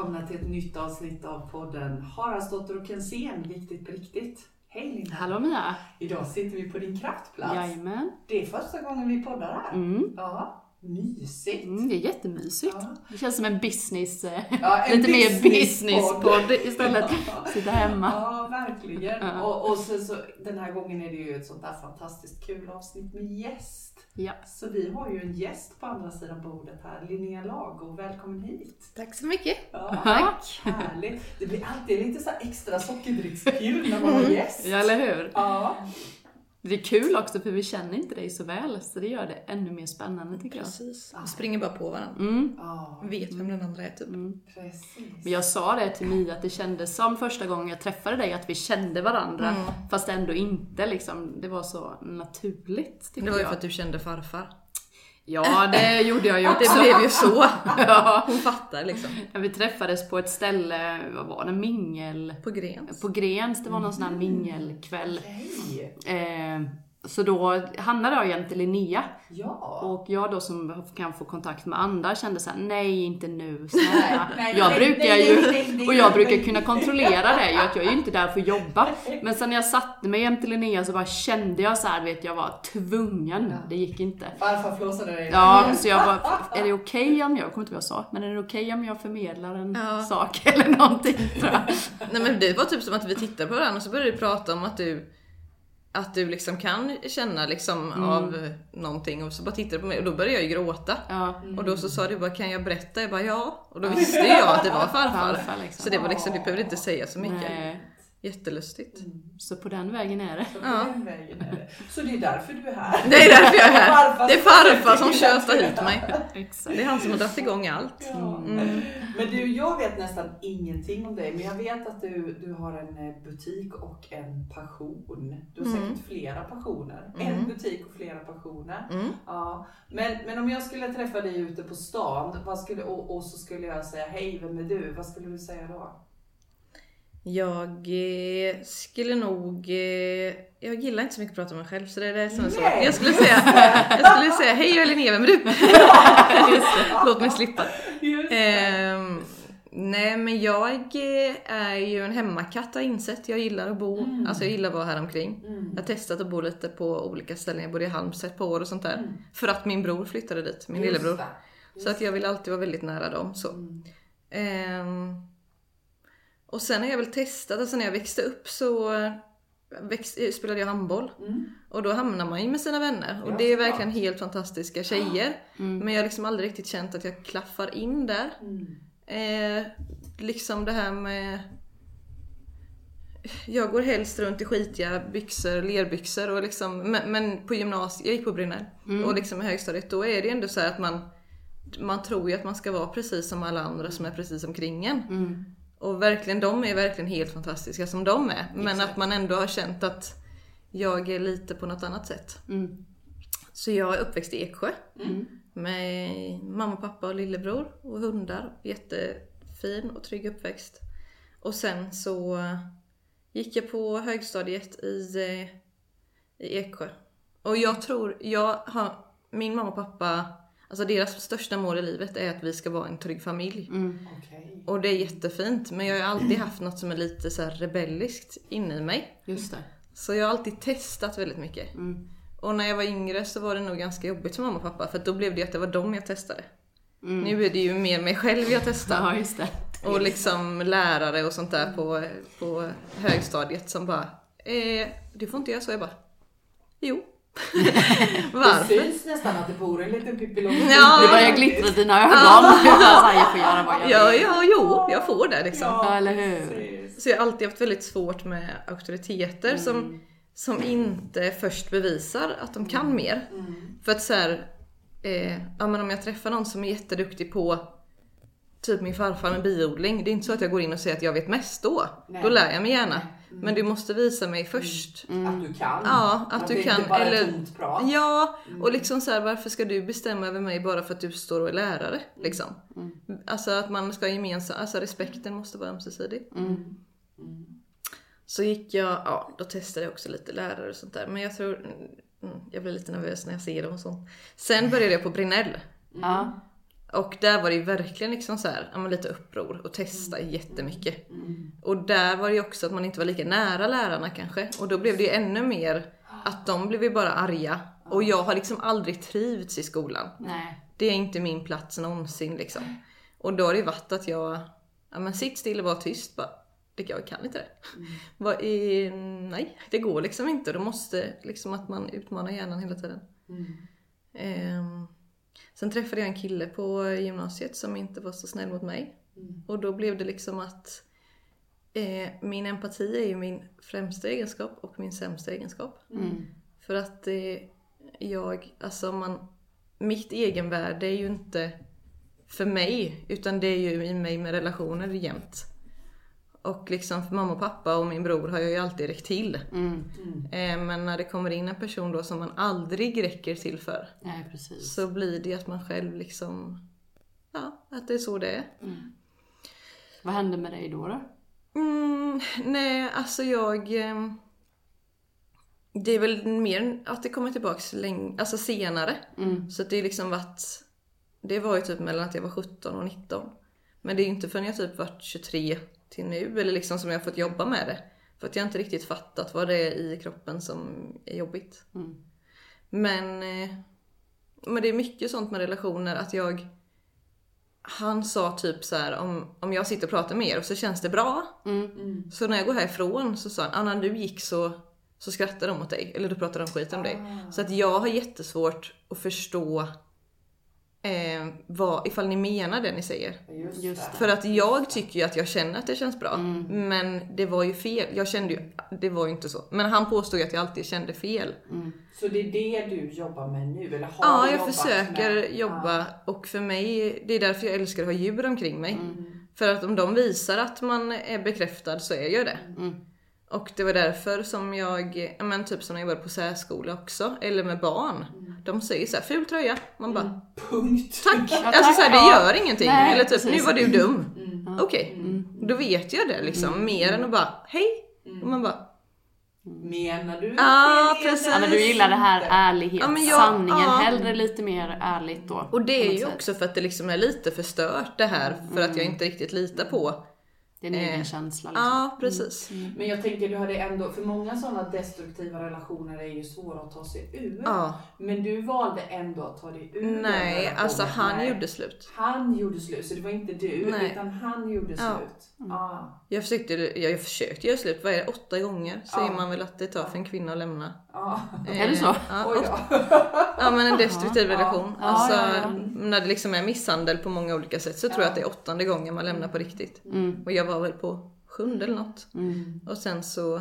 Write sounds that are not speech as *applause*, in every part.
välkomna till ett nytt avsnitt av podden Haraldsdotter och Kensén, viktigt på riktigt. Hej Linda! Hallå Mia! Idag sitter vi på din kraftplats. Jajamän. Det är första gången vi poddar här. Mm. Ja, mysigt. Mm, det är jättemysigt. Ja. Det känns som en business, eh, Ja, *laughs* en lite mer businesspodd. istället. Sitta hemma. Ja, verkligen. Ja. Och, och sen så, den här gången är det ju ett sånt där fantastiskt kul avsnitt med gäst. Ja. Så vi har ju en gäst på andra sidan bordet här, Linnea Lago. Välkommen hit! Tack så mycket. Ja, Tack. Härligt! Det blir alltid lite så här extra sockerdrickskul när man har gäst. Ja, eller hur? Ja, Det är kul också för vi känner inte dig så väl, så det gör det ännu mer spännande tycker jag. Precis. Vi springer bara på varandra. Mm. ja Vet vem den andra är typ. Mm. precis. Men jag sa det till Mia att det kändes som första gången jag träffade dig att vi kände varandra, Mm. fast ändå inte liksom. Det var så naturligt Det var ju för att du kände farfar. Ja, det gjorde jag ju Det också. blev ju så. *laughs* ja. Hon fattar liksom. Ja, Vi träffades på ett ställe, vad var det, mingel... På Grens. På Grens, det var någon sån här mingelkväll. Hej! Eh, så då hamnade jag jämte Linnea. Ja. Och jag då som kan få kontakt med andra kände såhär, nej inte nu, *laughs* snälla. Jag brukar nej, ju, nej, nej, nej, och jag brukar kunna kontrollera det ju, att jag är ju inte där för att jobba. Men sen när jag satte mig jämte Linnea så bara kände jag så här, vet jag var tvungen. Det gick inte. Farfar flåsade dig. Ja, så jag bara, är det okej om jag, jag kommer inte ihåg vad jag sa, men är det okej om jag förmedlar en Ja. sak *laughs* eller någonting tror jag. Nej men det var typ som att vi tittade på varandra och så började vi prata om att du att du liksom kan känna liksom Mm. av någonting och så bara tittade du på mig och då började jag ju gråta. Ja, Och då så sa du bara kan jag berätta? Jag bara ja. Och då visste jag att det var farfar. farfar liksom. Så det var liksom, du behövde inte säga så mycket. Nej, Jättelustigt. så på den vägen är det. Så, på Ja. den vägen är det. så det är därför du är här. Det är därför jag är här. Det är som farfar som tjötar hit mig. Exakt. Det är han som har dragit igång allt. Ja. Mm. Men du, jag vet nästan ingenting om dig, men jag vet att du, du har en eh, butik och en passion. Du har Mm. säkert flera passioner. En Mm. butik och flera passioner. Mm. Ja. Men, men om jag skulle träffa dig ute på stan vad skulle, och, och så skulle jag säga hej, vem är du? Vad skulle du säga då? Jag eh, skulle nog... Eh, jag gillar inte så mycket att prata om mig själv så det är det som är. Nej. Jag skulle säga, jag skulle säga hej jag är Linnea, vem är du? *laughs* Just Låt mig slippa. Just Ehm, nej men jag eh, är ju en hemmakatt har jag insett. Jag gillar att bo, Mm. alltså jag gillar att vara här omkring. Mm. Jag har testat att bo lite på olika ställen. Jag bodde i Halmstad ett par år och sånt där. Mm. För att min bror flyttade dit, min Just lillebror. det. Så att jag vill alltid vara väldigt nära dem. Så. Mm. Och sen har jag väl testat, alltså när jag växte upp så eh, växt, eh, spelade jag handboll. Mm. Och då hamnar man ju med sina vänner. Och Ja, det är verkligen helt fantastiska tjejer. Mm. Men jag har liksom aldrig riktigt känt att jag klaffar in där. Mm. Eh, liksom det här med... Jag går helst runt i skitiga byxor, lerbyxor och liksom, men, men på gymnasiet, jag gick på Brynäs och liksom i högstadiet, då är det ändå så att man man tror ju att man ska vara precis som alla andra som är precis omkring en. Och verkligen, de är verkligen helt fantastiska som de är. Men Exakt. att man ändå har känt att jag är lite på något annat sätt. Mm. Så jag är uppväxt i Eksjö. Mm. Med mamma, pappa och lillebror och hundar. Jättefin och trygg uppväxt. Och sen så gick jag på högstadiet i, eh, i Eksjö. Och jag tror, jag har, min mamma och pappa, alltså deras största mål i livet är att vi ska vara en trygg familj. Mm. Okej. Och det är jättefint, men jag har alltid *clears throat* haft något som är lite så här rebelliskt inne i mig. Just det. Så jag har alltid testat väldigt mycket. Mm. Och när jag var yngre så var det nog ganska jobbigt för mamma och pappa, för då blev det att det var dem jag testade. Mm. Nu är det ju mer mig själv jag testar. Ja, just det. Och liksom lärare och sånt där på, på högstadiet som bara eh, Du får inte göra så. Jag bara Jo. *laughs* Det Varför? syns nästan att det bor en liten Pippi. Ja. Det börjar glittra i dina ögon. Ja. *laughs* Jag får göra vad jag Ja, vill. ja, jo, jag får det liksom. Ja, eller hur? precis. Så jag har alltid haft väldigt svårt med auktoriteter som, som inte först bevisar att de kan mer. Mm. För att så här, eh, ja, men om jag träffar någon som är jätteduktig på typ min farfar med biodling. Det är inte så att jag går in och säger att jag vet mest då. Nej. Då lär jag mig gärna. Mm. Men du måste visa mig först. Att du kan. Ja, att du det kan, bara eller-. Ja, Mm. och liksom så här, varför ska du bestämma över mig bara för att du står och är lärare? Liksom. Alltså att man ska gemensamt, alltså respekten måste vara ömsesidig. Mm. Mm. Så gick jag, ja då testade jag också lite lärare och sånt där. Men jag tror, mm, jag blir lite nervös när jag ser dem och sånt. Sen började jag på Brinell. Ja. Och där var det ju verkligen liksom så här, lite uppror och testa jättemycket. Och där var det ju också att man inte var lika nära lärarna kanske. Och då blev det ju ännu mer att de blev ju bara arga. Och jag har liksom aldrig trivts i skolan. Nej. Det är inte min plats någonsin liksom. Och då har det ju varit att jag, ja men sitt still och var tyst bara. Jag kan inte det. Vad är, nej, det går liksom inte. Då måste liksom att man utmanar hjärnan hela tiden. Ehm, sen träffade jag en kille på gymnasiet som inte var så snäll mot mig. Och då blev det liksom att eh, min empati är ju min främsta egenskap och min sämsta egenskap. Mm. För att eh, jag, alltså man, mitt egenvärde är ju inte för mig, utan det är ju i mig med relationer jämt. Och liksom för mamma och pappa och min bror har jag ju alltid räckt till. Mm. Eh, men när det kommer in en person då som man aldrig räcker till för, Nej, precis. så blir det att man själv liksom, ja, att det är så det är. Vad hände med dig då? då? Mm, nej, alltså jag... ehm, Det är väl mer att det kommer tillbaks läng- alltså senare. Så att det är liksom varit... Det var ju typ mellan att jag var 17 och 19. Men det är ju inte förrän jag typ varit 23 till nu, eller liksom som jag har fått jobba med det. För att jag inte riktigt fattat vad det är i kroppen som är jobbigt. Men, eh, men det är mycket sånt med relationer att jag... Han sa typ så här om, om jag sitter och pratar med er och så känns det bra. Så när jag går härifrån så sa han, ah, när du gick så, så skrattade de åt dig. Eller då pratade de skit om dig. Så att jag har jättesvårt att förstå eh, vad, ifall ni menar det ni säger. Just, Just det. För att jag tycker ju att jag känner att det känns bra. Men det var ju fel. Jag kände ju, det var ju inte så. Men han påstod ju att jag alltid kände fel. Så det är det du jobbar med nu? Eller har Ja, jag försöker med? jobba och för mig, det är därför jag älskar att ha djur omkring mig. För att om de visar att man är bekräftad så är jag det. Och det var därför som jag, ja men typ som när jag jobbade på särskola också, eller med barn. De säger så här, ful tröja. Man bara, Punkt. tack! Ja, alltså tack, så här, det ja. gör ingenting. Nej, eller typ, precis. nu var du dum. Okej, då vet jag det liksom. Mer än att bara, hej! Och man bara, Menar du Ja, det? precis. Ja, men du gillar det här ärlighet, Ja, men jag- sanningen. ja. Hellre lite mer ärligt då. och det är ju sätt. också för att det liksom är lite förstört det här. För att jag inte riktigt litar på. Din egen eh, känsla liksom. Ja, precis. Men jag tänker du hade ändå, för många sådana destruktiva relationer är ju svåra att ta sig ur. Ja. Men du valde ändå att ta dig ur Nej, alltså han Nej. gjorde slut. Han gjorde slut, så det var inte du, Nej. utan han gjorde Ja. slut. Ja. Jag försökte, jag, jag försökte göra slut, vad är det, åtta gånger säger Ja. man väl att det tar för en kvinna att lämna. Ja. Är det så? Ja, då. ja men en destruktiv relation. Ja, Alltså, ja, ja. När det liksom är misshandel på många olika sätt så tror jag att det är åttonde gången man lämnar på riktigt. Mm. Och jag var väl på sjunde eller något. Mm. Och sen så,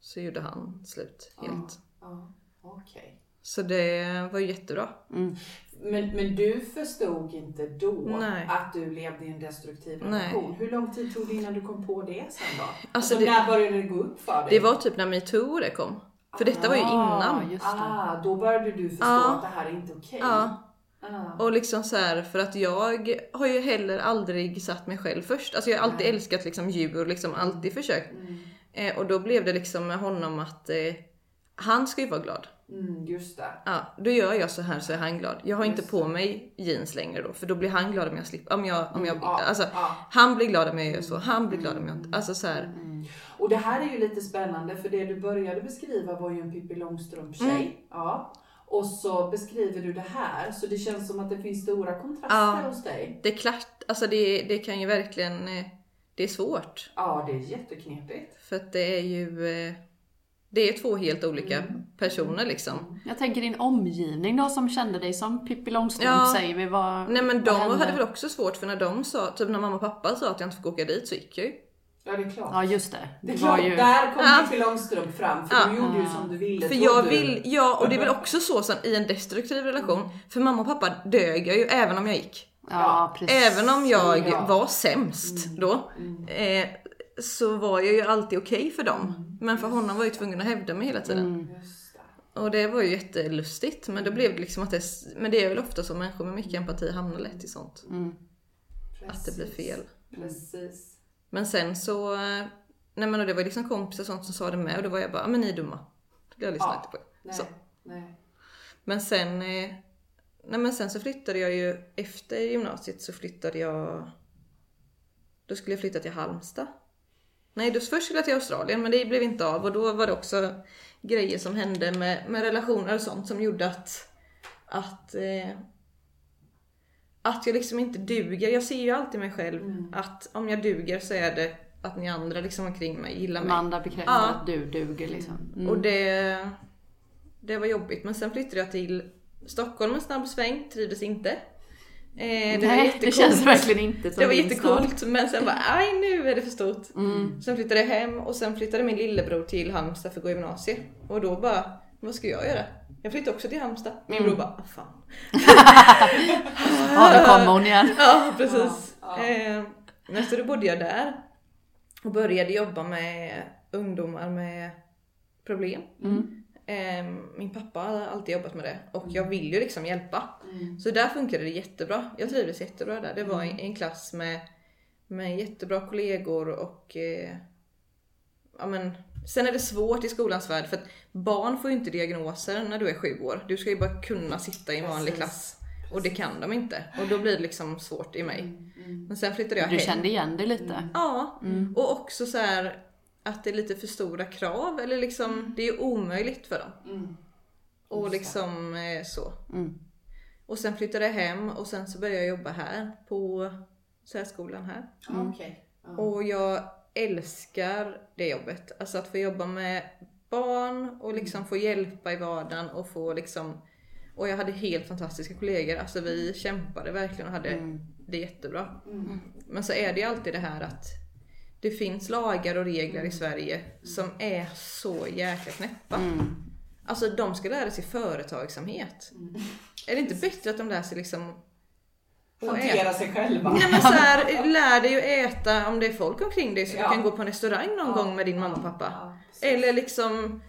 så gjorde han slut helt. Ja. Okej. Så det var ju jättebra. Mm. Men, men du förstod inte då Nej. att du levde i en destruktiv Nej. relation? Hur lång tid tog det innan du kom på det sen då? Alltså Alltså, det- när började det gå upp för dig? Det var typ när metoo det kom. För detta var ju Ah, innan. just det. Ah, då började du förstå Ja. att det här är inte okej. Ja. Ah. Och liksom så här, för att jag har ju heller aldrig satt mig själv först. Alltså jag har alltid älskat liksom djur, liksom alltid försökt. Eh, och då blev det liksom med honom att eh, han ska ju vara glad. Mm, just det. Ja, då gör jag så här så är han glad. Jag har inte på mig jeans längre då, för då blir han glad om jag slipper. Om jag, om jag, Ja, alltså, ja. Han blir glad om jag gör så, han blir glad om jag inte... Alltså så här, Och det här är ju lite spännande för det du började beskriva var ju en Pippi Långstrump-tjej. Mm. Ja. Och så beskriver du det här, så det känns som att det finns stora kontraster Ja. hos dig. det är klart, alltså det, det kan ju verkligen... eh, Det är svårt. Ja, det är jätteknepigt. För att det är ju... eh, Det är två helt olika personer liksom. Jag tänker din omgivning då som kände dig som Pippi Långstrump Ja. säger vi. Vad, Nej men de hände? hade väl också svårt för när de sa, typ när mamma och pappa sa att jag inte fick åka dit så gick jag ju. Ja, det är klart. Ja just det. det är var klart, ju... där kom Ja. Pippi Långstrump fram, för Ja. du gjorde ju som du ville. För jag du. vill, ja och det är väl också så sen, i en destruktiv relation. För mamma och pappa dög jag ju även om jag gick. Ja, precis. Även om jag Ja. Mm. var sämst då. Eh, så var jag ju alltid okej för dem. Mm. Men för honom var jag ju tvungen att hävda mig hela tiden. Det. Och det var ju jättelustigt. Men då blev det liksom att det, men det är väl ofta så människor med mycket empati hamnar lätt i sånt. Att det blir fel. Precis. Men sen så, eh, nej men det var liksom kompisar och sånt som sa det med och då var jag bara, "Ja, men ni är dumma. Jag lyssnade Ja. inte på. Nej. Så. Nej. Men sen, eh, nej men sen så flyttade jag ju efter gymnasiet så flyttade jag då skulle jag flytta till Halmstad. Nej, då först skulle jag till Australien men det blev inte av och då var det också grejer som hände med, med relationer och sånt som gjorde att att eh, att jag liksom inte duger. Jag ser ju alltid mig själv att om jag duger så är det att ni andra liksom omkring mig gillar mig. Amanda bekräftar Ja. att du duger liksom. Mm. Och det, det var jobbigt. Men sen flyttade jag till Stockholm en snabb sväng, trivdes inte. Eh, det Nej, det känns verkligen inte som Det var jättecoolt men sen bara, aj nu är det för stort. Mm. Sen flyttade jag hem och sen flyttade min lillebror till Halmstad för att gå gymnasiet. Och då bara, vad ska jag göra? Jag flyttade också till Halmstad. Min Mm. bror bara, vad fan. *laughs* Ja, då kommer hon igen. *laughs* Ja, precis. Ja, ja. Eh, så då bodde jag där och började jobba med ungdomar med problem. Mm. Eh, min pappa har alltid jobbat med det och jag vill ju liksom hjälpa. Mm. Så där funkade det jättebra. Jag trivdes jättebra där. Det var en, en klass med, med jättebra kollegor och eh, ja, men, Sen är det svårt i skolans värld för att barn får ju inte diagnoser när du är sju år. Du ska ju bara kunna sitta i en vanlig Precis. klass. Och det kan de inte. Och då blir det liksom svårt i mig. Mm. Men sen flyttade jag Du hem. kände igen dig lite? Ja, Mm. och också så här att det är lite för stora krav. Eller liksom, det är omöjligt för dem. Mm. Och liksom eh, så. Mm. Och sen flyttade jag hem och sen så började jag jobba här på särskolan här. Okej. Ja. Och jag älskar det jobbet. Alltså att få jobba med barn och liksom få hjälpa i vardagen och få liksom och jag hade helt fantastiska kollegor. Alltså vi kämpade verkligen och hade Mm. det jättebra. Mm. Men så är det ju alltid det här att det finns lagar och regler Mm. i Sverige som är så jäkla knäppa. Mm. Alltså de ska lära sig företagsamhet. Mm. Är det inte bättre att de lär sig liksom? Hantera sig själva. Nej men så här, *laughs* lär dig att äta om det är folk omkring dig så Ja. du kan gå på en restaurang någon Ja. gång med din mamma och pappa. Ja. Eller liksom,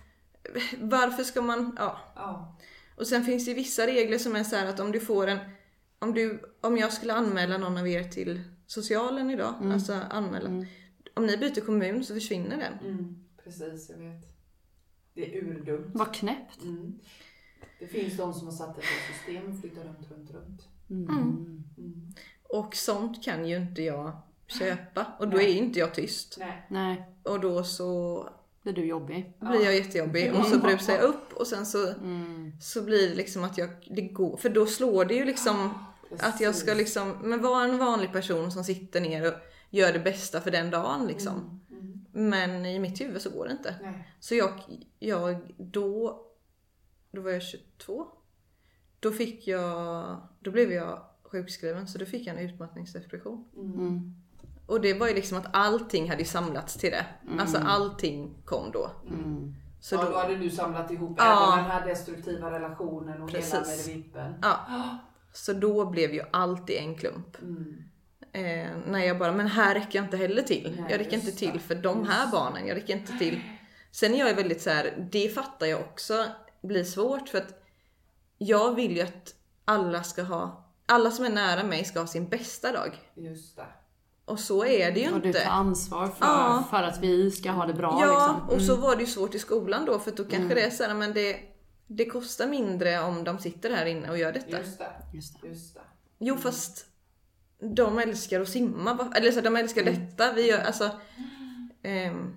varför ska man, ja. Ja. Och sen finns det vissa regler som är så här att om du får en, om du, om jag skulle anmäla någon av er till socialen idag, alltså anmäla. Mm. Om ni byter kommun så försvinner den. Mm. Precis, jag vet. Det är urdumt. Vad knäppt. Mm. Det finns de som har satt det i system och flyttar runt, runt, runt. Mm. Mm. Och sånt kan ju inte jag köpa. Och då Nej. är ju inte jag tyst. Nej. Och då så blir du jobbig. blir jag jättejobbig och så brusar jag upp och sen så, Mm. så blir det liksom att jag, det går, för då slår det ju liksom att jag ska liksom, men vara en vanlig person som sitter ner och gör det bästa för den dagen liksom. Mm. Mm. Men i mitt huvud så går det inte. Nej. Så jag, jag då, då var jag 22. Då fick jag, då blev jag sjukskriven så då fick jag en utmattningsdepression. Mm. Mm. Och det var ju liksom att allting hade samlats till det. Alltså allting kom då. Mm. Så ja, då då, hade du samlat ihop Ja. även den här destruktiva relationen och hela Precis. med vippen. ja. Så då blev ju allt i en klump. Mm. Eh, när jag bara, men här räcker jag inte heller till. Nej, jag räcker inte till det. för de här Just barnen. Jag räcker inte till. Sen är jag väldigt så här, det fattar jag också blir svårt för att jag vill ju att alla ska ha, alla som är nära mig ska ha sin bästa dag. Just det. Och så är det ju Och du inte. tar ansvar för, Ja. för att vi ska ha det bra Ja, liksom. och så var det ju svårt i skolan då för då kanske det är så här, men det, det kostar mindre om de sitter här inne och gör detta. Just det. Just det. Just det. Jo fast de älskar att simma, eller så de älskar detta. Vi gör, alltså, ehm,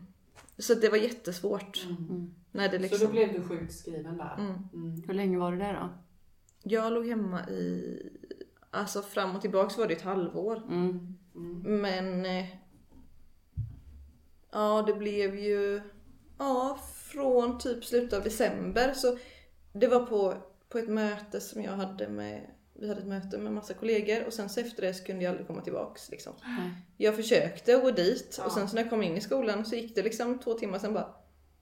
så det var jättesvårt. Mm. När det Så liksom, då blev du sjukskriven där? Mm. Mm. Hur länge var du där då? Jag låg hemma i, alltså fram och tillbaks var det ett halvår. Mm. Mm. Men eh, ja, det blev ju ja, från typ slutet av december. Så det var på, på ett möte som jag hade med vi hade ett möte med massa kollegor och sen så efter det så kunde jag aldrig komma tillbaks. Liksom. Nej. Jag försökte gå dit Ja. och sen så när jag kom in i skolan så gick det liksom två timmar sen bara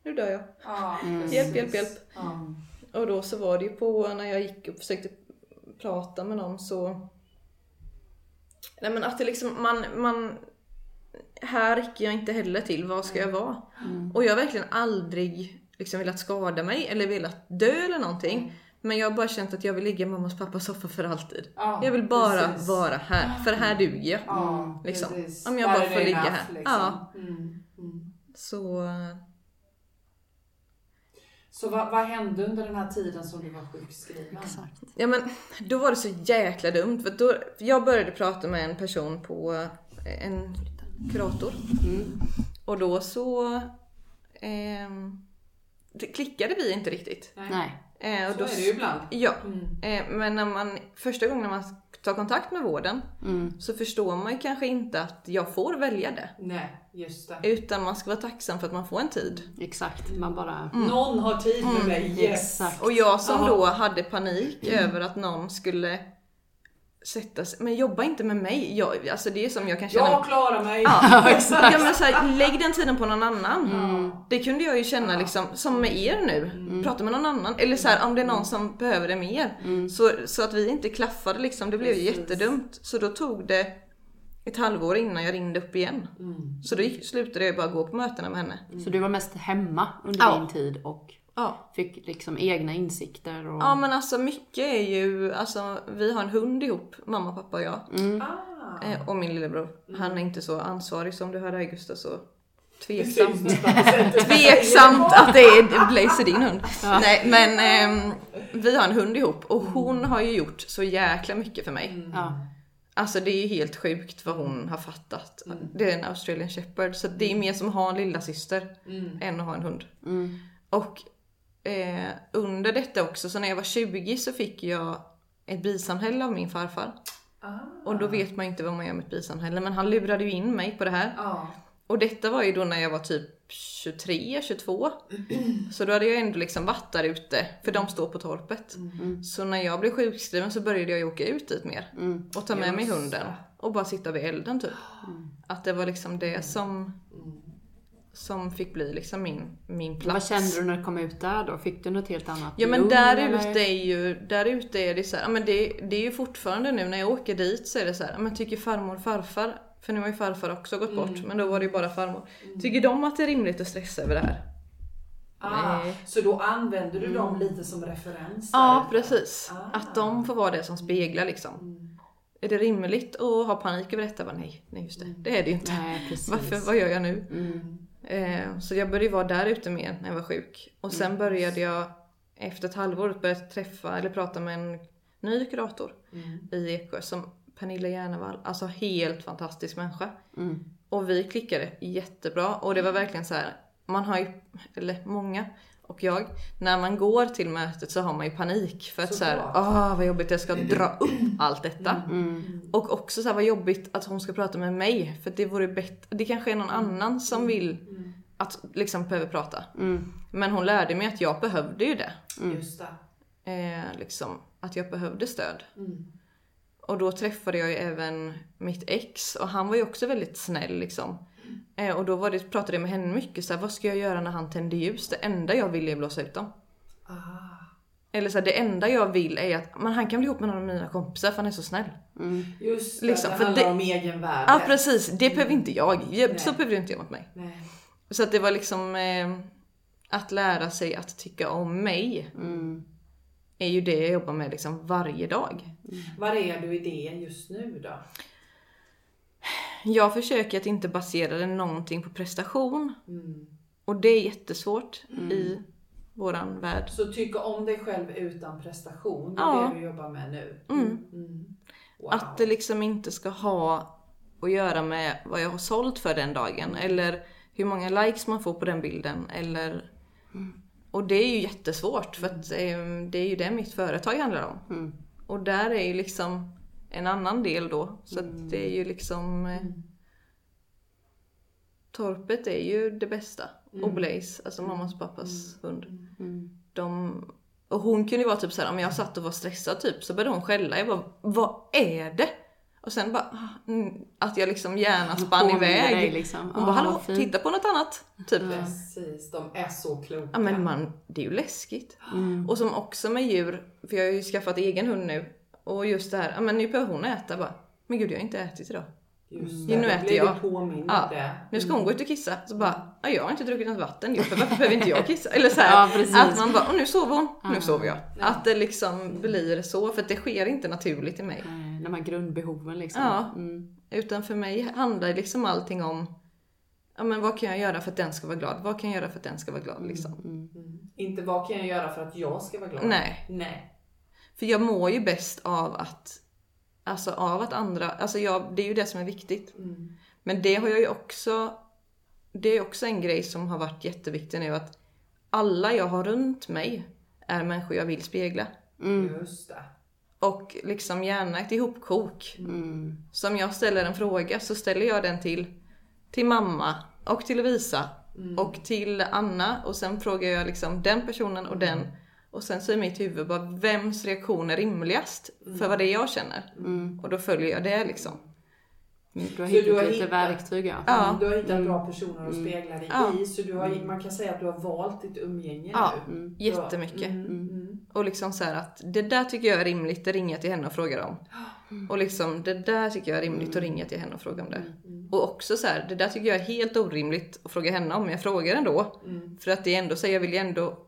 Nu dör jag. Ja, Mm. Hjälp, hjälp, hjälp. Ja. Och då så var det ju på när jag gick och försökte prata med någon så Nej men att det liksom man, man Här räcker jag inte heller till, vad ska jag vara? Mm. Och jag har verkligen aldrig liksom velat skada mig eller velat dö eller någonting. Men jag har bara känt att jag vill ligga i mammas och pappas soffa för alltid. Ja, Jag vill bara precis. vara här, för här duger jag. Ja, liksom. precis. Om jag bara får ligga här. Liksom. Ja. Mm. Mm. Så Så vad, vad hände under den här tiden som du var sjukskriven? Exakt. Ja men då var det så jäkla dumt för då, jag började prata med en person på eh, en kurator. Mm. Och då så det klickade vi inte riktigt. Nej. Eh, och Så då, är det ju ibland. Ja, Mm. eh, men när man, första gången man tar kontakt med vården Mm. så förstår man ju kanske inte att jag får välja det. Nej, just det. Utan man ska vara tacksam för att man får en tid. Exakt. Man bara... Någon har tid med mig. Yes. Exakt. Och jag som Ja. då hade panik över att någon skulle sätta sig, men jobba inte med mig. Jag, alltså det är som jag kan känna. Jag klarar mig. Ja, *laughs* ja men så här, lägg den tiden på någon annan. Mm. Det kunde jag ju känna liksom, som med er nu. Prata med någon annan. Eller så här, om det är någon som behöver det mer. Så, så att vi inte klaffade liksom, det blev ju jättedumt. Så då tog det ett halvår innan jag ringde upp igen. Mm. Så då gick, slutade jag bara gå på mötena med henne. Så du var mest hemma under Ja. din tid och Ja. fick liksom egna insikter och... Ja men alltså mycket är ju, alltså vi har en hund ihop, mamma, pappa och jag. Mm. Ah. Eh, och min lillebror. Han är inte så ansvarig som du hörde Augusta så Det tveksamt. Tveksamt att det är Blaze din hund. Nej men ehm, vi har en hund ihop och hon har ju gjort så jäkla mycket för mig. Ja. Alltså det är ju helt sjukt vad hon har fattat. Det är en australian shepherd så det är mer som att ha en lilla syster Mm. än att ha en hund. Mm. Och eh, under detta också, så när jag var 20 så fick jag ett bisamhälle av min farfar. Ah. Och då vet man ju inte vad man gör med ett bisamhälle men han lurade ju in mig på det här. Ja. Och detta var ju då när jag var typ 23, 22. *clears throat* Så då hade jag ändå liksom varit där ute, för de står på torpet. Så när jag blev sjukskriven så började jag ju åka ut dit mer. Mm. Och ta med mig Just hunden. det. Och bara sitta vid elden typ. Att det var liksom det som, Mm. Som fick bli liksom min, min Vad plats. kände du när du kom ut där då? Fick du något helt annat Ja men där ute är ju, där ute är det så här, ja, men det, det är ju fortfarande nu när jag åker dit så är det så här, ja, men tycker farmor och farfar, för nu har ju farfar också gått bort, men då var det ju bara farmor. Tycker de att det är rimligt att stressa över det här? Ah, Nej. så då använder du dem lite som referens? Ja precis. Ah. Att de får vara det som speglar liksom. Är det rimligt att ha panik över detta? Nej, nej just det. Det är det ju inte. Nej precis. Varför, vad gör jag nu? Mm. Eh, så jag började vara där ute mer när jag var sjuk. Och sen började jag efter ett halvår börja träffa eller prata med en ny kurator Mm. i Eksjö som Pernilla Järnevall. Alltså helt fantastisk människa. Mm. Och vi klickade jättebra och det var verkligen så här. Man har ju, eller många och jag, när man går till mötet så har man ju panik för att så här, Såklart. åh vad jobbigt jag ska dra upp allt detta. Mm. Och också så här, vad jobbigt att hon ska prata med mig för det vore bättre, det kanske är någon annan som vill att liksom behöver prata. Mm. Men hon lärde mig att jag behövde ju det. Just det. Eh, liksom, att jag behövde stöd. Mm. Och då träffade jag ju även mitt ex och han var ju också väldigt snäll liksom. Eh, och då var det, pratade jag med henne mycket så här, vad ska jag göra när han tänder ljus? Det enda jag vill är blåsa ut dem. Ah. Eller så här, det enda jag vill är att men han kan bli ihop med någon av mina kompisar för han är så snäll. Mm. Just det, Liksom, det för handlar det- om egenvärde. Ja precis, det behöver inte jag. jag så behöver du inte göra mot mig. Nej. Så att det var liksom eh, att lära sig att tycka om mig Mm. är ju det jag jobbar med liksom varje dag. Var är du i det just nu då? Jag försöker att inte basera det någonting på prestation Mm. och det är jättesvårt i våran värld. Så tycka om dig själv utan prestation, det är Ja. det du jobbar med nu? Mm. Mm. Wow. Att det liksom inte ska ha att göra med vad jag har sålt för den dagen eller hur många likes man får på den bilden eller Och det är ju jättesvårt för att eh, det är ju det mitt företag handlar om. Mm. Och där är ju liksom en annan del då. Så att det är ju liksom eh, Torpet är ju det bästa. Och Blaze, alltså mammas och pappas hund. Mm. De, och hon kunde ju vara typ såhär, om jag satt och var stressad typ så började hon skälla. Jag bara, vad är det? Och sen bara, ah, mm, att jag liksom gärna spann iväg. liksom. Hon Ah, bara, hallå, fint. titta på något annat. Typ. Precis, de är så kloka. Ja men man, det är ju läskigt. Mm. Och som också med djur, för jag har ju skaffat egen hund nu. Och just det här, ja men nu behöver hon äta bara. Men gud jag har inte ätit idag. Just Mm. det, Nu äter jag. Ja. Nu ska hon gå ut och kissa. Så bara, ja, jag har inte druckit något vatten. Varför behöver inte jag kissa? Eller så här, Ja, att man bara, och nu sover hon, nu Ja. sover jag. Att det liksom blir så, för att det sker inte naturligt i mig. Nej, De här grundbehoven liksom. Ja. Mm. Utan för mig handlar liksom allting om ja men vad kan jag göra för att den ska vara glad? Vad kan jag göra för att den ska vara glad liksom? Mm. Inte vad kan jag göra för att jag ska vara glad? Nej. Nej. För jag mår ju bäst av att, alltså av att andra, alltså jag, det är ju det som är viktigt. Mm. Men det har jag ju också, det är också en grej som har varit jätteviktig nu att alla jag har runt mig är människor jag vill spegla. Just det. Och liksom gärna ett ihopkok. Så om jag ställer en fråga så ställer jag den till, till mamma och till Lovisa och till Anna och sen frågar jag liksom den personen och den och sen så i mitt huvud bara vems reaktion är rimligast för vad det är jag känner. Och då följer jag det liksom. Du har Så du hittat har lite hittat- verktyg ja. Ja. Du har hittat bra personer att spegla dig Ja. i. Så du har, man kan säga att du har valt ditt umgänge Ja, nu. jättemycket. Mm, mm. Och liksom så här att det där tycker jag är rimligt, det ringer jag till henne och frågar om. Och liksom det där tycker jag är rimligt att ringa till henne och fråga om det. Och också så här, det där tycker jag är helt orimligt att fråga henne om, men jag frågar ändå. För att det är ändå så, jag vill ju ändå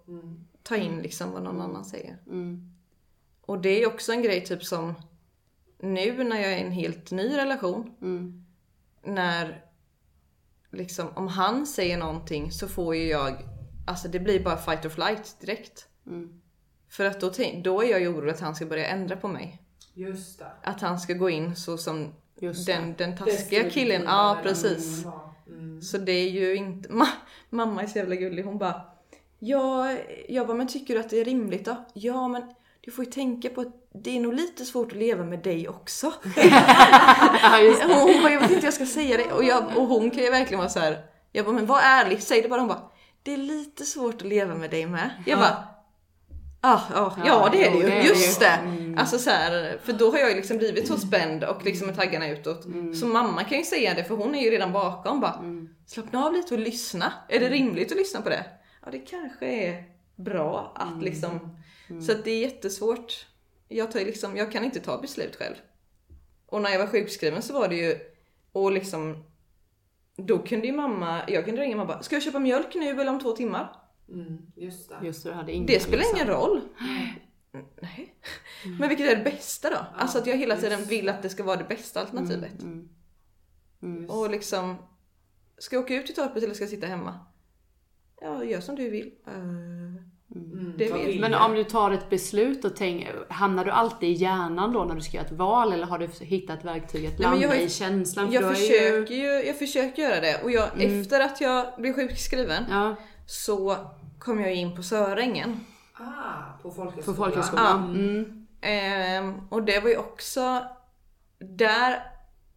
ta in liksom vad någon annan säger. Mm. Och det är också en grej typ som nu när jag är i en helt ny relation. Mm. När liksom om han säger någonting så får ju jag, alltså det blir bara fight or flight direkt. Mm. För att då, då är jag ju orolig att han ska börja ändra på mig. Just det. Att han ska gå in så som den, den taskiga killen. Ja precis. Mm. Så det är ju inte, ma, *laughs* mamma är så jävla gullig, hon bara Ja, jag bara, men tycker du att det är rimligt då? Ja, men du får ju tänka på att det är nog lite svårt att leva med dig också. *laughs* Ja, hon, det. bara, jag vet inte jag ska säga det. Och, jag, och hon kan ju verkligen vara så här. Jag bara, men var ärlig, säg det bara. Hon bara, det är lite svårt att leva med dig med. Jag bara, ah, ah, ja det är det ju, det det just ju. det. Alltså så här, för då har jag ju liksom blivit så spänd och liksom med taggarna utåt. Så mamma kan ju säga det för hon är ju redan bakom bara, slappna av lite och lyssna. Är det rimligt att lyssna på det? Ja det kanske är bra att liksom, så att det är jättesvårt. Jag, tar liksom, jag kan inte ta beslut själv. Och när jag var sjukskriven så var det ju, och liksom då kunde ju mamma, jag kunde ringa mamma bara, ska jag köpa mjölk nu eller om två timmar? Mm. Just det. Just det, hade ingen, Det spelar liksom. ingen roll. Nej. Men vilket är det bästa då? Alltså att jag hela tiden just vill att det ska vara det bästa alternativet. Mm. Och liksom, ska jag åka ut till torpet eller ska jag sitta hemma? Ja, gör som du vill. Eh, Mm. vill Men jag? om du tar ett beslut och tänker, hamnar du alltid i hjärnan då när du ska göra ett val eller har du hittat verktyg att landa jag i känslan? För jag, har försöker ju, jag försöker göra det och jag, Mm. efter att jag blev sjukskriven Ja, så kom jag in på Sörängen. Ah, på på folkhögskolan. folkhögskolan. Mm. Ehm, och det var ju också, där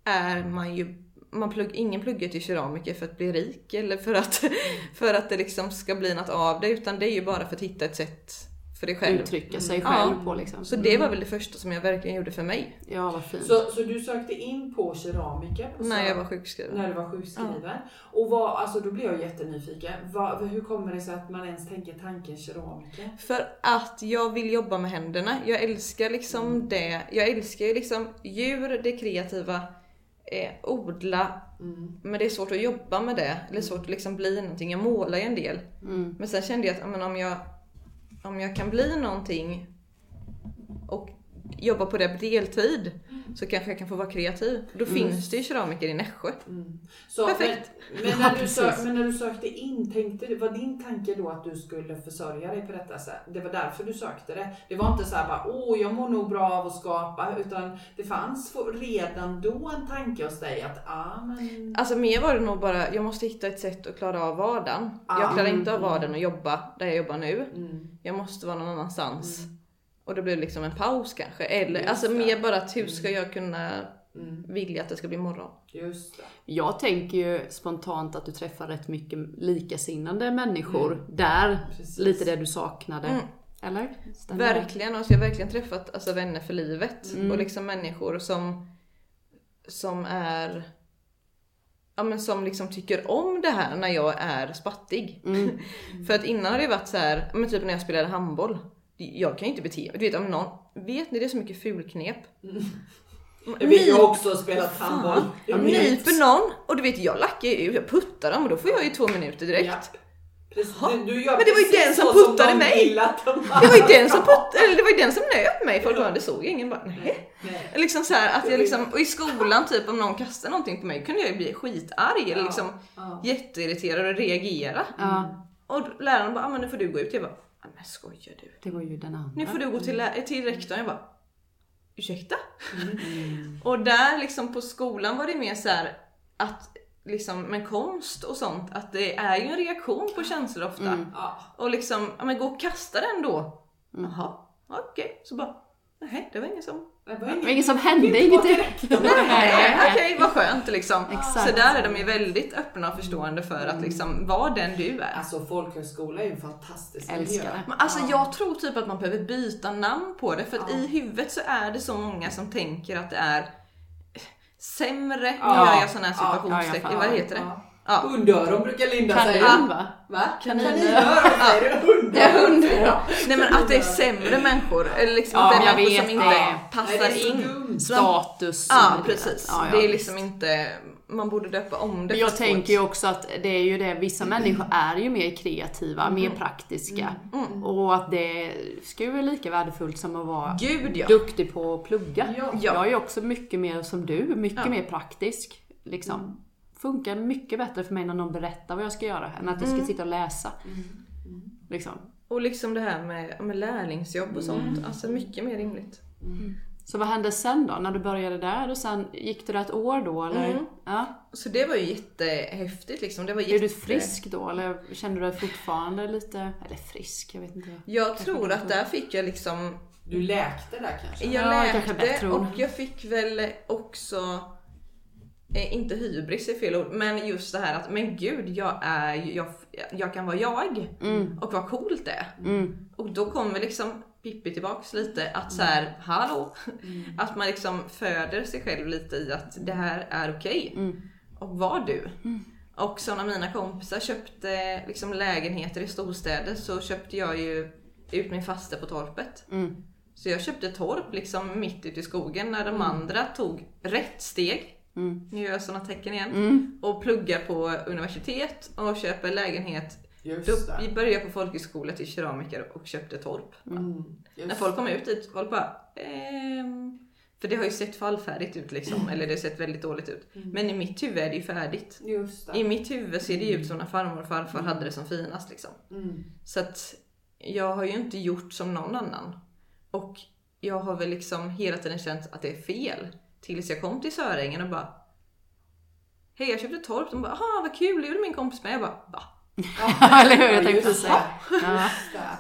är man ju, man plugg, ingen pluggar till keramiker för att bli rik eller för att, *laughs* för att det liksom ska bli något av det utan det är ju bara för att hitta ett sätt för dig själv. Uttrycka sig Mm. själv Ja. på liksom. Så det var väl det första som jag verkligen gjorde för mig Ja, vad fint. Så, så du sökte in på keramiker på när jag Sö- var sjukskriven. när du var sjukskriven? Och vad, alltså då blir jag jättenyfiken. Vad, hur kommer det sig att man ens tänker tanken keramiker? För att jag vill jobba med händerna. Jag älskar liksom det. Jag älskar ju liksom djur, det kreativa, eh, odla. Mm. Men det är svårt att jobba med det. Eller svårt att liksom bli någonting. Jag målar ju en del. Mm. Men sen kände jag att men om, jag, om jag kan bli någonting och jobba på det på deltid så kanske jag kan få vara kreativ. Då finns det ju keramiker i Nässjö. Mm. Så, Perfekt. Men, men, Ja, när du precis. sök, men när du sökte in, tänkte du, var din tanke då att du skulle försörja dig på detta sätt? Det var därför du sökte det? Det var inte så här bara, åh jag mår nog bra av att skapa, utan det fanns redan då en tanke hos dig att, ah men... Alltså mer var det nog bara, jag måste hitta ett sätt att klara av vardagen. Ah, Jag klarar inte av mm. vardagen och jobba där jag jobbar nu. Mm. Jag måste vara någon annanstans. Och det blev liksom en paus kanske. Eller Just alltså det. mer bara att hur ska jag kunna Mm. vilja att det ska bli morgon? Just det. Jag tänker ju spontant att du träffar rätt mycket likasinnande människor där. Precis. Lite det du saknade. Mm. Eller? Stämmer? Verkligen, och så jag har verkligen träffat alltså, vänner för livet. Mm. Och liksom människor som, som är Ja men som liksom tycker om det här när jag är spattig. Mm. *laughs* För att innan har det varit så här, men typ när jag spelade handboll. Jag kan ju inte bete mig. Du vet om någon, vet ni det är så mycket fulknep? Jag vet ju också spelat handboll. Nyper någon och du vet jag lackar ju jag puttar dem och då får jag ju två minuter direkt. Ja. Precis. Du, du gör Men det var ju den som puttade de mig. *laughs* Det var ju den som, putt, eller det var ju den som nöp mig. Folk bara, det såg ingen. Bara, nej. Nej. Liksom så här, att jag liksom, och i skolan typ om någon kastade någonting på mig kunde jag ju bli skitarg eller Ja, liksom ja. jätteirriterad och reagera. Ja, Och läraren bara, ah, men nu får du gå ut. Jag bara, men skojar du? det var ju den andra. Nu får du gå till, lä- till rektorn. Jag bara, ursäkta? Mm. *laughs* Och där liksom på skolan var det mer så här att liksom med konst och sånt att det är ju en reaktion på känslor ofta. Mm. Ja. Och liksom, ja men gå och kasta den då. Mm. Jaha, okej. Så bara, nej det var ingen som... Det var ingen- ingen som hände, ingenting. *laughs* Nej, okej vad skönt liksom. Exakt. Så där är de ju väldigt öppna och förstående för att liksom vara den du är. Alltså folkhögskola är ju en fantastisk Älskar miljö. Men alltså Ja. jag tror typ att man behöver byta namn på det för att Ja. i huvudet så är det så många som tänker att det är sämre, nu Ja. gör jag sådana här situationstecken, ja, ja, vad heter det? Ja. Hundöron brukar Linda säga. Kanin va? Va? Kaniner. Kaninöron säger du? Hundöron. Ja, Nej men att det är sämre människor, eller liksom Ja, att det är människor som inte det. Passar in. Status. Ja och precis, Ja, ja, det är visst. liksom inte, man borde döpa om det. Men jag tänker ju också att det är ju det, vissa människor är ju mer kreativa, mer praktiska. Och att det ska ju vara lika värdefullt som att vara Gud ja. duktig på att plugga. Ja. Jag är ju också mycket mer som du, mycket Ja. mer praktisk. Liksom. Funkar mycket bättre för mig när någon berättar vad jag ska göra än att jag ska sitta och läsa. Liksom. Och liksom det här med, med lärlingsjobb och sånt, alltså mycket mer rimligt. Så vad hände sen då? När du började där och sen gick det ett år då eller? Mm. Ja. Så det var ju jättehäftigt liksom. Det var Blev du jätte... frisk då eller kände du dig fortfarande lite, eller frisk, jag vet inte. Jag tror att där fick jag liksom Du läkte där kanske? Jag Ja, kanske läkte och jag fick väl också inte hybris är fel ord, men just det här att men gud, jag är jag, jag kan vara jag och vad coolt det är. Mm. Och då kommer liksom Pippi tillbaks lite att så här, hallå, att man liksom föder sig själv lite i att det här är okej. Mm. Och var du. Och så när mina kompisar köpte liksom lägenheter i storstäder så köpte jag ju ut min faste på torpet. Mm. Så jag köpte torp liksom mitt ute i skogen när de andra tog rätt steg. Mm. Nu gör jag sådana tecken igen. Mm. Och pluggar på universitet och köper lägenhet. Just Då, vi började på folkhögskola till keramiker och köpte torp. Mm. När folk kom ut dit, folk bara ehm, För det har ju sett fallfärdigt ut liksom, eller det har sett väldigt dåligt ut. Men i mitt huvud är det ju färdigt. Just det. I mitt huvud ser det ju ut som när farmor och farfar hade det som finast liksom. Mm. Så att jag har ju inte gjort som någon annan. Och jag har väl liksom hela tiden känt att det är fel. Tills jag kom till Sörängen och bara Hej jag köpte torp. De bara aha vad kul, det gjorde min kompis med. Jag bara va? Eller hur? Jag Ja, tänkte säga. det. Ja.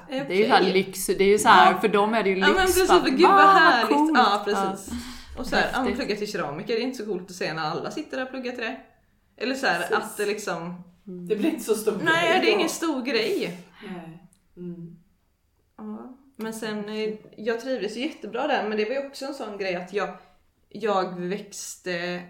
Det. Eh, Det är ju såhär lyx, det är ju såhär, för dem är det ju lyx. Ja men precis, bara, för gud vad "Va, härligt. coolt." Ja precis. Och så här, ja, plugga till keramiker, det är inte så coolt att se när alla sitter där och pluggar till det. Eller så här, Precis. att det liksom, Det blir inte så stor nej grej det är ingen stor grej. Nej. Mm. Ja. Men sen, eh, jag trivdes jättebra där men det var ju också en sån grej att jag, jag växte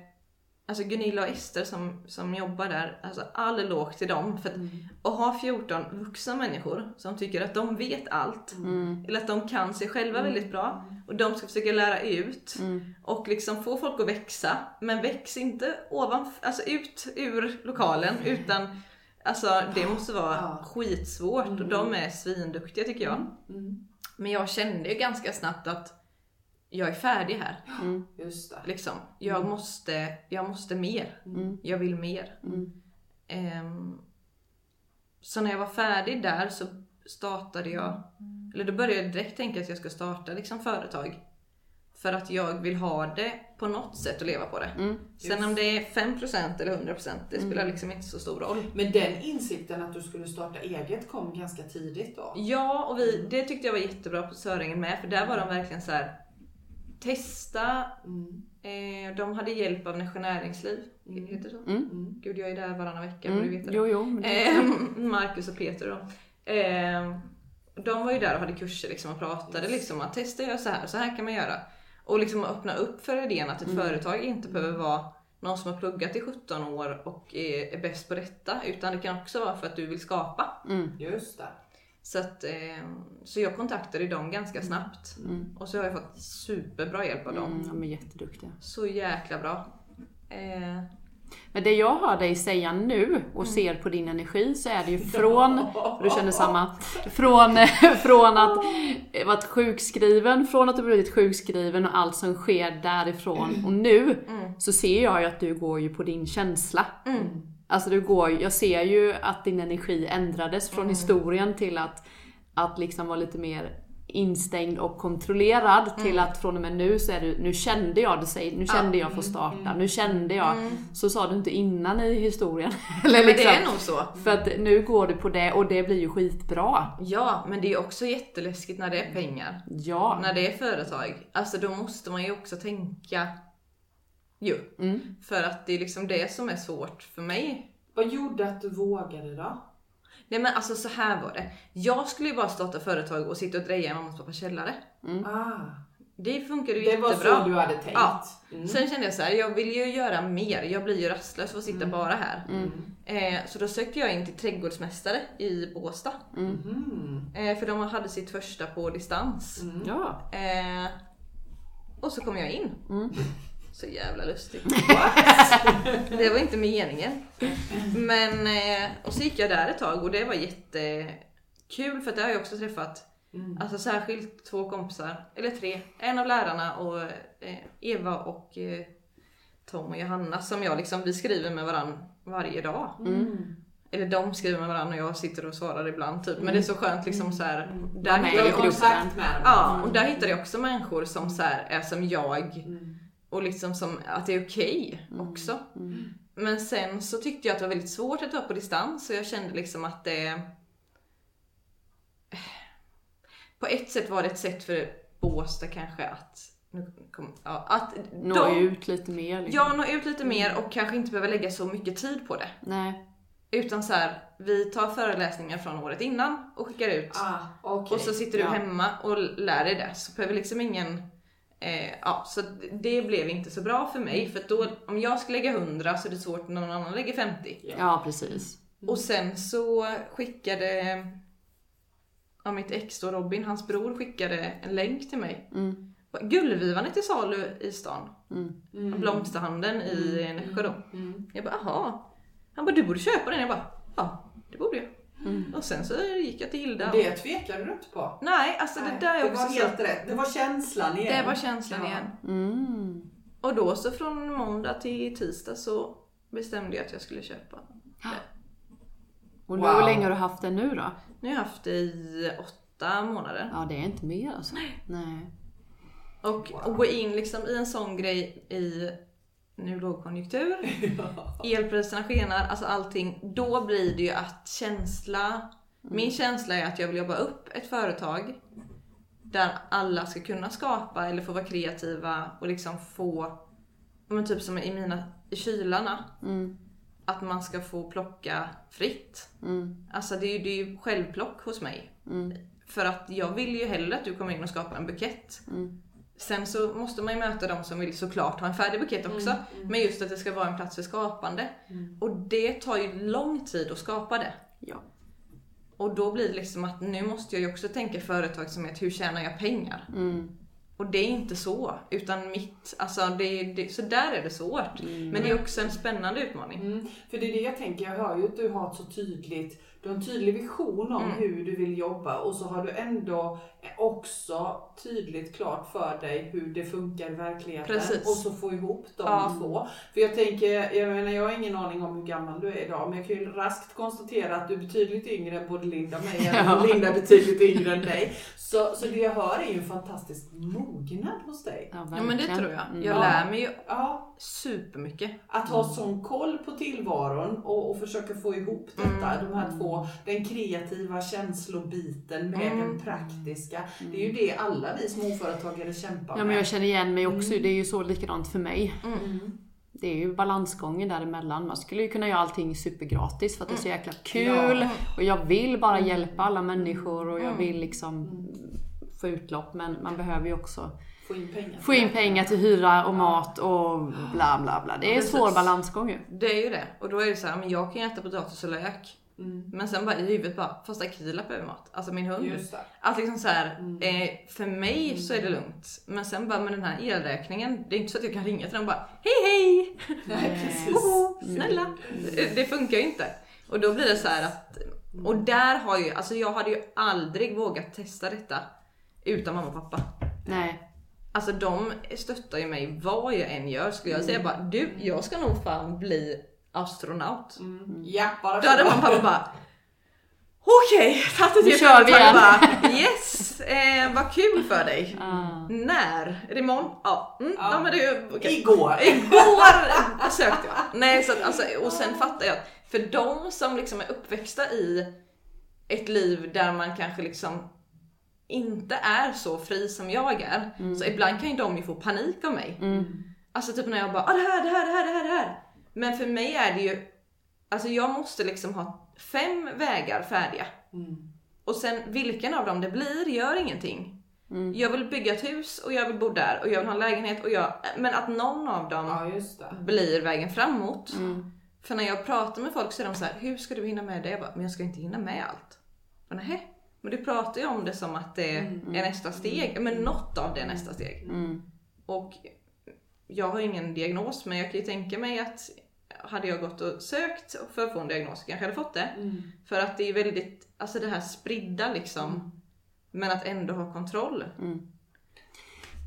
Alltså Gunilla och Ester som, som jobbar där, alltså all eloge till dem. För att, att ha 14 vuxna människor som tycker att de vet allt. Mm. Eller att de kan sig själva väldigt bra. Och de ska försöka lära ut. Mm. Och liksom få folk att växa. Men väx inte ovan, alltså ut ur lokalen. Utan alltså det måste vara Ja. skitsvårt. Och de är svinduktiga tycker jag. Mm. Men jag kände ju ganska snabbt att jag är färdig här. Mm. Just det. Liksom. Jag, måste, jag måste mer. Mm. Jag vill mer. Mm. Ehm, så när jag var färdig där så startade jag, eller då började jag direkt tänka att jag ska starta liksom företag. För att jag vill ha det på något sätt att leva på det. Mm. Sen om det är 5% eller 100% det spelar liksom inte så stor roll. Men den insikten att du skulle starta eget kom ganska tidigt då? Ja, och vi, det tyckte jag var jättebra på Söringen med för där var de verkligen så här. Testa. Mm. Eh, de hade hjälp av Nässjö Näringsliv. Mm. Heter det så? Mm. Mm. Gud, jag är där varannan vecka. borde du Mm. veta det. Jo, jo. Men det... Ehm, *laughs* Marcus och Peter då. Ehm, de var ju där och hade kurser liksom och pratade liksom att testa göra så här, så här kan man göra. Och liksom öppna upp för idén att ett Mm. företag inte behöver vara någon som har pluggat i 17 år och är, är bäst på detta. Utan det kan också vara för att du vill skapa. Mm. Just det. Så, att, ehm, så jag kontaktade dem ganska snabbt. Mm. Och så har jag fått superbra hjälp av dem. Mm. De är jätteduktiga. Så jäkla bra. Eh, Men det jag hör dig säga nu och ser på din energi så är det ju *laughs* från, du känner samma, från, *laughs* från att varit sjukskriven, från att du blivit sjukskriven och allt som sker därifrån och nu så ser jag ju att du går ju på din känsla. Alltså du går, jag ser ju att din energi ändrades från historien till att, att liksom vara lite mer instängd och kontrollerad till att från och med nu så är du, nu kände jag det sig, nu kände jag få starta, nu kände jag. Så sa du inte innan i historien. *laughs* Eller Men det liksom, är nog så. För att nu går du på det och det blir ju skitbra. Ja, men det är också jätteläskigt när det är pengar. Ja. När det är företag. Alltså då måste man ju också tänka ju. För att det är liksom det som är svårt för mig. Vad gjorde att du vågade då? Nej men alltså så här var det. Jag skulle ju bara starta företag och sitta och dreja i mammas pappas källare. Ah, Det funkade ju det var jättebra. så du hade tänkt? Ja. Mm. Sen kände jag så här, jag vill ju göra mer. Jag blir ju rastlös av att sitta Mm. bara här. Eh, så då sökte jag in till trädgårdsmästare i Båstad. Mhm. Eh, för de hade sitt första på distans. Mm. Ja. Eh, och så kom jag in. Så jävla lustigt. *laughs* det var inte meningen. Men, eh, och så gick jag där ett tag och det var jättekul för där har jag också träffat Alltså särskilt två kompisar, eller tre. En av lärarna och eh, Eva och eh, Tom och Johanna som jag liksom, vi skriver med varandra varje dag. Eller de skriver med varandra och jag sitter och svarar ibland typ. Men det är så skönt liksom så här. Där med Du hittar har jag kontakt med dem? ja, och där hittar jag också människor som så här, är som jag. Och liksom som att det är okej också. Men sen så tyckte jag att det var väldigt svårt att vara på distans och jag kände liksom att det... På ett sätt var det ett sätt för Båstad kanske att... Kom, ja, att Nå de, ut lite mer. Liksom. Ja, nå ut lite mer och kanske inte behöva lägga så mycket tid på det. Nej. Utan så här, vi tar föreläsningar från året innan och skickar ut. Ah, okej. Och så sitter du Ja. hemma och lär dig det. Så behöver liksom ingen... Eh, ja, så det blev inte så bra för mig. För då, om jag ska lägga 100 så är det svårt när någon annan lägger 50. Ja, precis. Och sen så skickade ja, mitt ex då Robin, hans bror, skickade en länk till mig. Mm. Gullvivan är till salu i stan. Mm. Blomsterhandeln i Mm. Nässjö då. Mm. Jag bara, aha. Han bara, du borde köpa den. Jag bara, ja, det borde jag. Mm. Och sen så gick jag till Hilda. och- Det tvekade du inte på? Nej, alltså det Nej, där är det också var så... helt rätt. Det var känslan igen. Det var känslan Ja. igen. Mm. Och då så från måndag till tisdag så bestämde jag att jag skulle köpa. Och Wow. hur länge har du haft den nu då? Nu har jag haft det i åtta månader. Ja, det är inte mer alltså. Nej. Och att gå in liksom i en sån grej i nu lågkonjunktur, *laughs* elpriserna skenar, alltså allting. Då blir det ju att känsla, min känsla är att jag vill jobba upp ett företag där alla ska kunna skapa eller få vara kreativa och liksom få, men typ som i mina, i kylarna, Mm. att man ska få plocka fritt. Mm. Alltså det är ju, det är ju självplock hos mig. Mm. För att jag vill ju hellre att du kommer in och skapar en bukett. Mm. Sen så måste man ju möta de som vill såklart ha en färdig bukett också. Men just att det ska vara en plats för skapande. Och det tar ju lång tid att skapa det. Ja. Och då blir det liksom att nu måste jag ju också tänka företagsamhet, hur tjänar jag pengar? Mm. Och det är inte så. Utan mitt, alltså det, det, så där är det svårt. Men det är också en spännande utmaning. Mm, för det är det jag tänker, jag hör ju att du har ett så tydligt, du har en tydlig vision om hur du vill jobba och så har du ändå också tydligt klart för dig hur det funkar i verkligheten Precis. och så få ihop de Ja. två. För jag tänker, jag menar jag har ingen aning om hur gammal du är idag men jag kan ju raskt konstatera att du är betydligt yngre än både Linda och mig *laughs* Ja. och Linda är betydligt yngre än dig. Så, så det jag hör är ju en fantastisk mognad hos dig. Ja, Ja men det tror jag. Mm. Jag Ja. lär mig ju Ja, supermycket. Att ha sån koll på tillvaron och, och försöka få ihop detta, de här två, den kreativa känslobiten med Mm. den praktiska. Det är ju det alla vi småföretagare kämpar Ja, men med. jag känner igen mig också. Det är ju så likadant för mig. Mm. Det är ju balansgången däremellan. Man skulle ju kunna göra allting supergratis för att det är så jäkla kul. Ja. Och jag vill bara hjälpa alla människor och jag vill liksom få utlopp. Men man behöver ju också Få in pengar. få in pengar till hyra och mat och bla bla bla. Det är en svår balansgång ju. Det är ju det. Och då är det så här, men jag kan äta potatis och lök. Men sen bara i huvudet bara, fast Akila behöver mat. Alltså min hund. Att liksom så här, eh, för mig så är det lugnt. Men sen bara med den här elräkningen, det är inte så att jag kan ringa till dem och bara hej hej! Nej. *laughs* Hoho, snälla! Det, funkar ju inte. Och då blir det så att, och där har ju, alltså jag hade ju aldrig vågat testa detta utan mamma och pappa. Nej. Alltså de stöttar ju mig vad jag än gör. Skulle jag säga bara du, jag ska nog fan bli astronaut. Mm. Ja, bara Då hade mamma och pappa bara Okej, tack Nu till kör vi igen." bara Yes, eh, vad kul för dig. Ah. När? Är det imorgon? Ja, mm, ja. Ja. men det är okej. Igår. *laughs* Igår sökte jag. Nej, så att, alltså, och sen fattar jag att för de som liksom är uppväxta i ett liv där man kanske liksom inte är så fri som jag är. Så ibland kan ju de ju få panik av mig. Alltså typ när jag bara ah, det här, det här, det här, det här, det här. Men för mig är det ju, alltså jag måste liksom ha fem vägar färdiga. Och sen vilken av dem det blir gör ingenting. Jag vill bygga ett hus och jag vill bo där och jag vill ha en lägenhet och jag, men att någon av dem Ja, blir vägen framåt. För när jag pratar med folk så är de så här, hur ska du hinna med det? Jag bara, men jag ska inte hinna med allt. Men nej, men du pratar ju om det som att det är nästa steg. Men något av det är nästa steg. Och jag har ingen diagnos, men jag kan ju tänka mig att hade jag gått och sökt för att få en diagnos kanske jag hade fått det. För att det är väldigt, alltså det här spridda liksom. Men att ändå ha kontroll.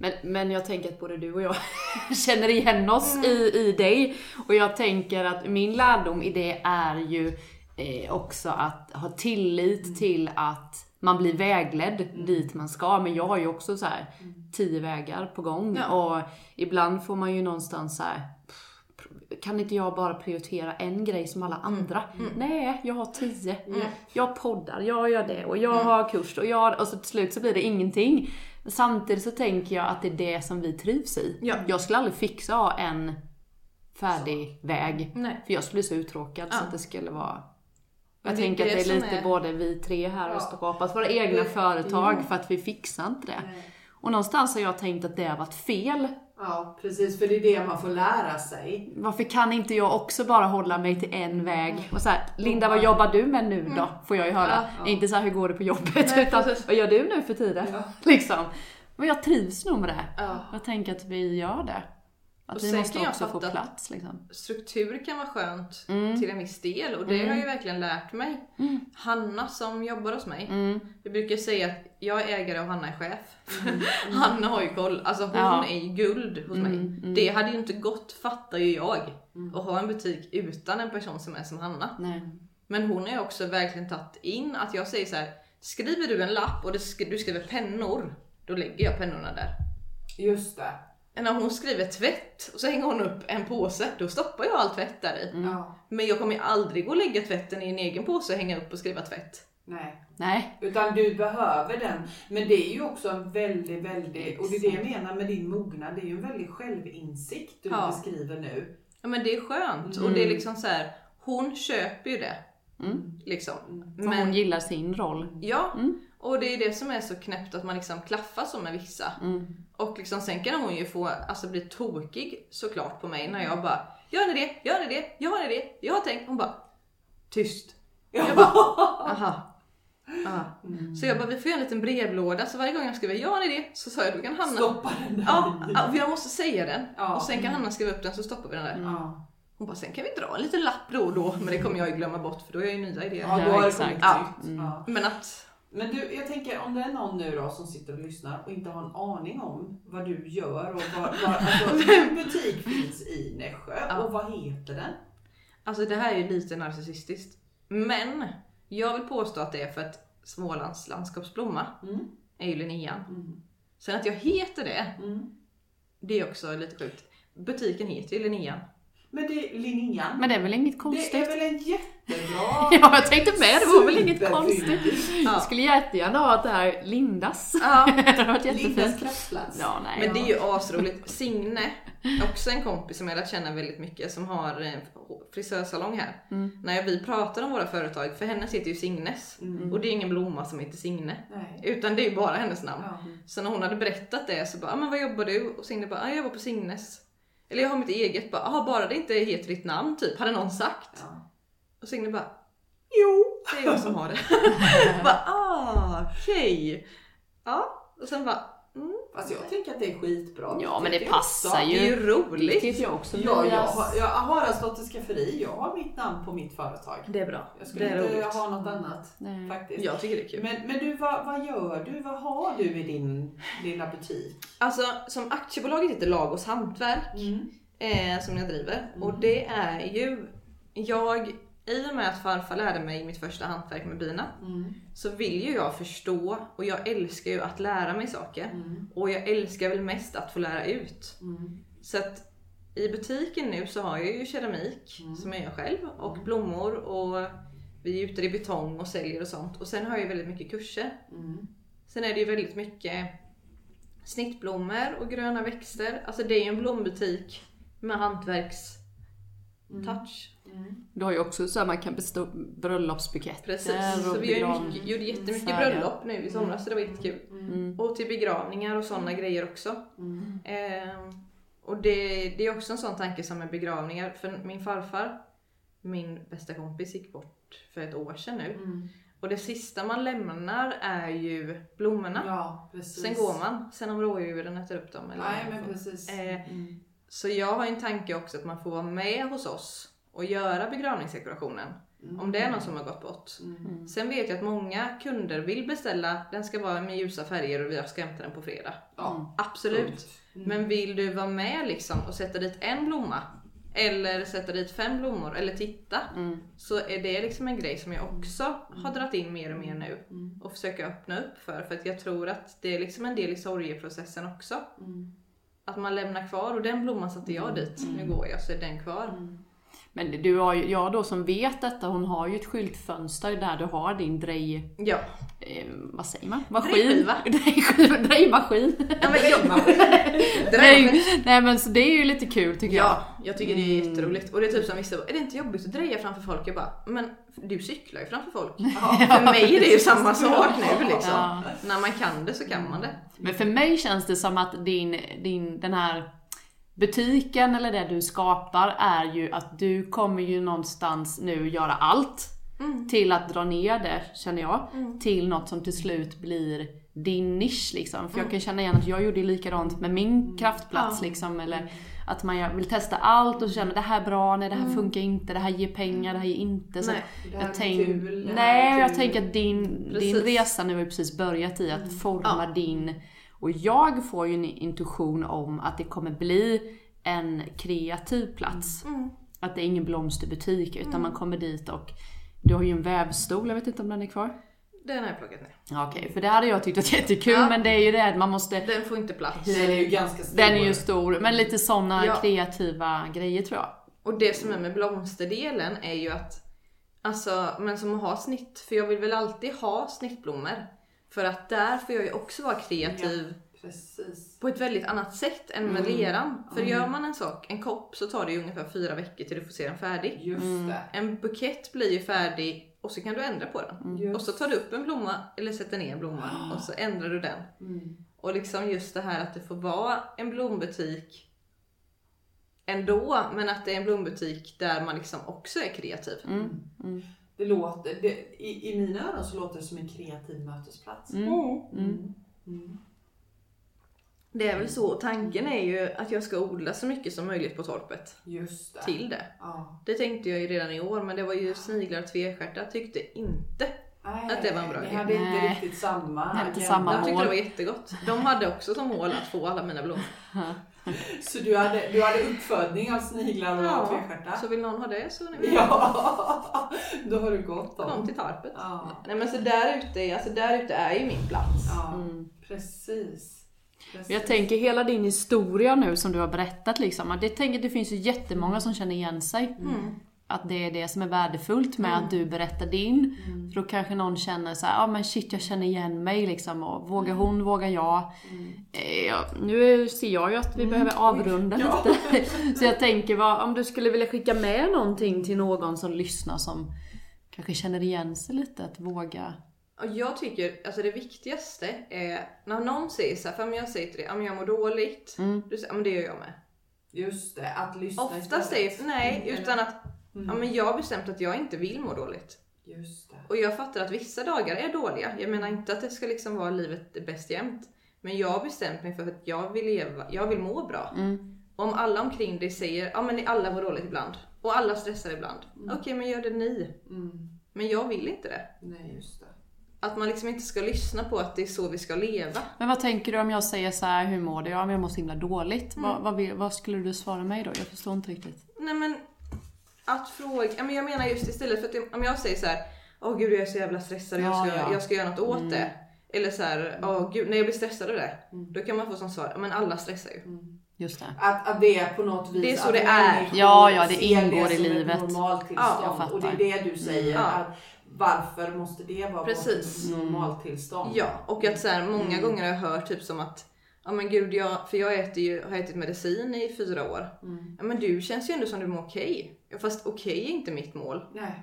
Men, men jag tänker att både du och jag *laughs* känner igen oss i, i dig. Och jag tänker att min lärdom i det är ju eh, också att ha tillit till att man blir vägledd dit man ska. Men jag har ju också så här tio vägar på gång. Ja. Och ibland får man ju någonstans så här. Kan inte jag bara prioritera en grej som alla andra? Nej, jag har tio. Jag poddar, jag gör det och jag har kurs och jag... Och så till slut så blir det ingenting. Samtidigt så tänker jag att det är det som vi trivs i. Ja. Jag skulle aldrig fixa en färdig väg. Nej. För jag skulle bli så uttråkad så Ja. att det skulle vara... Jag tänker att det är lite är- både vi tre här och Ja. skapat våra egna Det- företag jo. för att vi fixar inte det. Och någonstans har jag tänkt att det har varit fel. Ja, precis. För det är det man får lära sig. Varför kan inte jag också bara hålla mig till en väg? Och så här, Linda vad jobbar du med nu då? Får jag ju höra. Ja, ja. Inte så här, hur går det på jobbet? Nej, utan precis. vad gör du nu för tiden? Ja. Liksom. Men jag trivs nog med det. Ja. Jag tänker att vi gör det. Att Och vi måste kan jag också få plats liksom. struktur kan vara skönt till en viss del och det har jag ju verkligen lärt mig. Hanna som jobbar hos mig, jag brukar säga att jag är ägare och Hanna är chef. *laughs* Hanna har ju koll, alltså hon Ja. är ju guld hos mig. Det hade ju inte gått, fattar ju jag, att ha en butik utan en person som är som Hanna. Nej. Men hon har ju också verkligen tagit in att jag säger så här: skriver du en lapp och du skriver pennor, då lägger jag pennorna där. Just det. När hon skriver tvätt och så hänger hon upp en påse, då stoppar jag all tvätt där i. Ja. Men jag kommer aldrig att lägga tvätten i en egen påse och hänga upp och skriva tvätt. Nej. Nej. Utan du behöver den. Men det är ju också en väldigt, väldigt, och det är det jag menar med din mognad, det är ju en väldig självinsikt du Ja. beskriver nu. Ja men det är skönt och det är liksom så här. hon köper ju det. Mm. Liksom. För Men, hon gillar sin roll. ja, och det är det som är så knäppt att man liksom klaffar så med vissa. Mm. Och liksom, sen kan hon ju få alltså, bli tokig såklart på mig när jag bara Gör ni det? Gör ni det? Jag har det? Jag har tänkt. Hon bara Tyst. Jag bara *laughs* aha. aha. Så jag bara, vi får göra en liten brevlåda så varje gång jag skriver ja ni det så sa jag då kan Hanna Stoppa den där. Ja, jag måste säga den. Ja. Och sen kan Hanna skriva upp den så stoppar vi den där. Ja. Hon bara, sen kan vi dra en liten lapp då och då. Men det kommer jag ju glömma bort för då har jag ju nya idéer. Ja, då har det kommit Ja. Ja. Men att, Men du, jag tänker om det är någon nu då som sitter och lyssnar och inte har en aning om vad du gör och var, alltså, *laughs* din butik finns i Nässjö Ja. och vad heter den? alltså det här är ju lite narcissistiskt. Men jag vill påstå att det är för att Smålands landskapsblomma Mm. är ju Linnean. Mm. Sen att jag heter det, Mm. det är också lite sjukt. Butiken heter ju Linnean. Men det är Linnean. Men det är väl inget det är konstigt? väl en jättebra... *laughs* Ja, jag tänkte med. Det var väl inget konstigt. Ja. Jag skulle jättegärna ha att det här Lindas. Ja, *laughs* det hade varit Lindas jättefint. kraftplats. Ja, nej. men det är ju asroligt. Signe, också en kompis som jag lärt känna väldigt mycket, som har frisörsalong här. Mm. När vi pratar om våra företag, för hennes heter ju Signes. Mm. Och det är ingen blomma som heter Signe. Nej. Utan det är ju bara hennes namn. Ja. Så när hon hade berättat det så bara, ah, men vad jobbar du? Och Signe bara, ah, jag jobbar på Signes. Eller jag har mitt eget, bara, bara det inte heter ditt namn typ, hade någon sagt. Ja. Och Signe bara, Jo, det är jag som har det. *laughs* bara, ah, okej. Ja, och sen bara, mm, Fast jag tänker att det är skitbra. Ja, men det passar jag det är ju. ju Det roligt. tycker jag också. Ja, jag har, jag har Haraldsdotter skafferi. Jag har mitt namn på mitt företag. Det är bra. Jag skulle det är inte roligt. ha något annat Nej. faktiskt. Jag tycker det är kul. Men, men du, vad, vad gör du? Vad har du i din lilla butik? Alltså som aktiebolaget heter Lagos Hantverk eh, som jag driver. Och det är ju, jag, i och med att farfar lärde mig mitt första hantverk med bina så vill ju jag förstå och jag älskar ju att lära mig saker. Och jag älskar väl mest att få lära ut. Så att i butiken nu så har jag ju keramik som jag gör själv och blommor och vi gjuter i betong och säljer och sånt. Och sen har jag väldigt mycket kurser. Sen är det ju väldigt mycket snittblommor och gröna växter. Alltså det är ju en blombutik med hantverks touch. Du har ju också så här man kan bestå bröllopsbuketter Precis. Så och vi mycket, gjorde jättemycket Färger. bröllop nu i somras så det var jättekul. Mm. Och till begravningar och sådana grejer också. Ehm, och det, det är också en sån tanke som med begravningar. För min farfar, min bästa kompis, gick bort för ett år sedan nu. Och det sista man lämnar är ju blommorna. Ja, precis. Sen går man. Sen om rådjuren äter upp dem. Eller Nej, men precis. Eh, Mm. Så jag har en tanke också att man får vara med hos oss och göra begravningsdekorationen. Om det är någon som har gått bort. Mm. Sen vet jag att många kunder vill beställa, den ska vara med ljusa färger och vi ska hämta den på fredag. Ja, Absolut. punkt. Mm. Men vill du vara med liksom och sätta dit en blomma eller sätta dit fem blommor eller titta Mm. så är det liksom en grej som jag också har dragit in mer och mer nu Mm. och försöker öppna upp för. För att jag tror att det är liksom en del i sorgeprocessen också. Mm. Att man lämnar kvar och den blomman satte jag dit, nu går jag så är den kvar. Men du har ju, jag då som vet detta, hon har ju ett skyltfönster där du har din drej... Ja. Eh, vad säger man? Maskin? Drejskiva. *laughs* Drejmaskin. ja men *laughs* nej, nej men så det är ju lite kul tycker jag. Ja, jag tycker det är jätteroligt. Och det är typ som vissa är det inte jobbigt att dreja framför folk? Jag bara, men du cyklar ju framför folk. *laughs* För mig är det ju samma sak nu liksom. Ja. När man kan det så kan man det. Men för mig känns det som att din, din, den här butiken eller det du skapar är ju att du kommer ju någonstans nu göra allt till att dra ner det, känner jag, till något som till slut blir din nisch liksom. För jag kan känna igen att jag gjorde likadant med min kraftplats liksom. Eller att man vill testa allt och känner det här är bra, nej det här funkar inte, det här ger pengar, det här ger inte. Så Nej, det här jag tänk, kul, det här nej, jag tänker att din, din resa nu har precis börjat i att forma din och jag får ju en intuition om att det kommer bli en kreativ plats. Att det är ingen blomsterbutik utan man kommer dit och du har ju en vävstol, jag vet inte om den är kvar? Den har jag plockat ner. Ja, Okej, för det hade jag tyckt varit jättekul Ja. men det är ju det att man måste Den får inte plats. Den är ju ganska stor. Den är ju stor, men lite sådana Ja. kreativa grejer tror jag. Och det som är med blomsterdelen är ju att, alltså, men som att ha snitt, för jag vill väl alltid ha snittblommor. För att där får jag ju också vara kreativ Precis. på ett väldigt annat sätt än med leran. För gör man en sak, en kopp, så tar det ju ungefär fyra veckor till du får se den färdig. Just det. En bukett blir ju färdig och så kan du ändra på den. Just. Och så tar du upp en blomma eller sätter ner en blomma *gasps* och så ändrar du den. Mm. Och liksom just det här att det får vara en blombutik ändå, men att det är en blombutik där man liksom också är kreativ. Det låter, det, i, I mina öron så låter det som en kreativ mötesplats. Mm. Mm. Det är väl så. Tanken är ju att jag ska odla så mycket som möjligt på torpet Just det. till det. Ja. Det tänkte jag ju redan i år, men det var ju sniglar och tvestjärtar tyckte inte. Nej, Att det var en bra Ni idé. hade inte Nej. riktigt samma Ni hade inte samma De tyckte det var jättegott. De hade också som mål att få alla mina blommor. *laughs* Så du hade, du hade uppfödning av sniglar och Ja, tvestjärtar? så vill någon ha det så är ni Ja, *laughs* då har du gått dem om. till torpet. Ja, Nej men så där ute, är- alltså där ute är ju min plats. ja precis. precis. Jag tänker hela din historia nu som du har berättat liksom, att det, tänker, det finns ju jättemånga som känner igen sig. Att det är det som är värdefullt med att du berättar din. För då kanske någon känner så ja ah, men shit jag känner igen mig liksom. Och vågar hon, vågar jag? Eh, ja, nu ser jag ju att vi behöver avrunda *laughs* Ja. lite. *laughs* Så jag tänker, vad, om du skulle vilja skicka med någonting till någon som lyssnar som kanske känner igen sig lite, att våga. Och jag tycker, alltså det viktigaste är när någon säger så här, för om jag säger till dig, ja men jag mår dåligt. Du säger, ja men det gör jag med. Just det, att lyssna Ofta istället. säger, nej, Mm, utan att, ja men jag har bestämt att jag inte vill må dåligt. Just det. Och jag fattar att vissa dagar är dåliga. Jag menar inte att det ska liksom vara livet bäst jämt. Men jag har bestämt mig för att jag vill leva, jag vill må bra. Mm. Om alla omkring dig säger ja men alla mår dåligt ibland och alla stressar ibland. Okej men gör det ni. Mm. Men jag vill inte det. Nej, just det. Att man liksom inte ska lyssna på att det är så vi ska leva. Men vad tänker du om jag säger så här, hur mår du? Ja, men jag mår så himla dåligt. Mm. Vad, vad, vad skulle du svara mig då? Jag förstår inte riktigt. Nej men att fråga, men jag menar just istället för att det- om jag säger så här, åh gud jag är så jävla stressad och jag Ja, ska, ja. jag ska göra något åt det. Eller så här, åh gud när jag blir stressad av det. Mm. Då kan man få som svar, men alla stressar ju. Just det. Att, att det är på något vis Det är så att det är. Ja, ja, det ingår i som ett livet. normaltillstånd. Ja, och det är det du säger. Ja. Att varför måste det vara Precis. vårt normaltillstånd? Ja, och att så här, många Mm. gånger har jag hört typ som att Ja men gud, jag, för jag äter ju, har ätit medicin i fyra år. Mm. Ja men du känns ju ändå som du mår okej. Fast okej är inte mitt mål. Nej.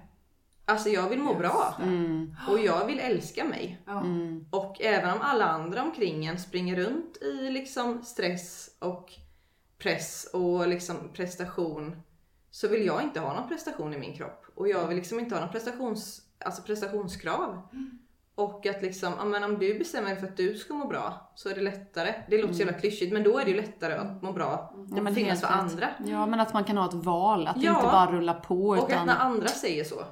Alltså jag vill må Just bra. Mm. Och jag vill älska mig. Ja. Mm. Och även om alla andra omkring en springer runt i liksom stress och press och liksom prestation så vill jag inte ha någon prestation i min kropp. Och jag vill liksom inte ha någon prestations, alltså prestationskrav. Och att liksom, ja, men om du bestämmer dig för att du ska må bra så är det lättare. Det låter så jävla klyschigt men då är det ju lättare att må bra och Ja, finnas för rätt. andra. Ja, men att man kan ha ett val. Att Ja. inte bara rulla på. Och att när andra säger så.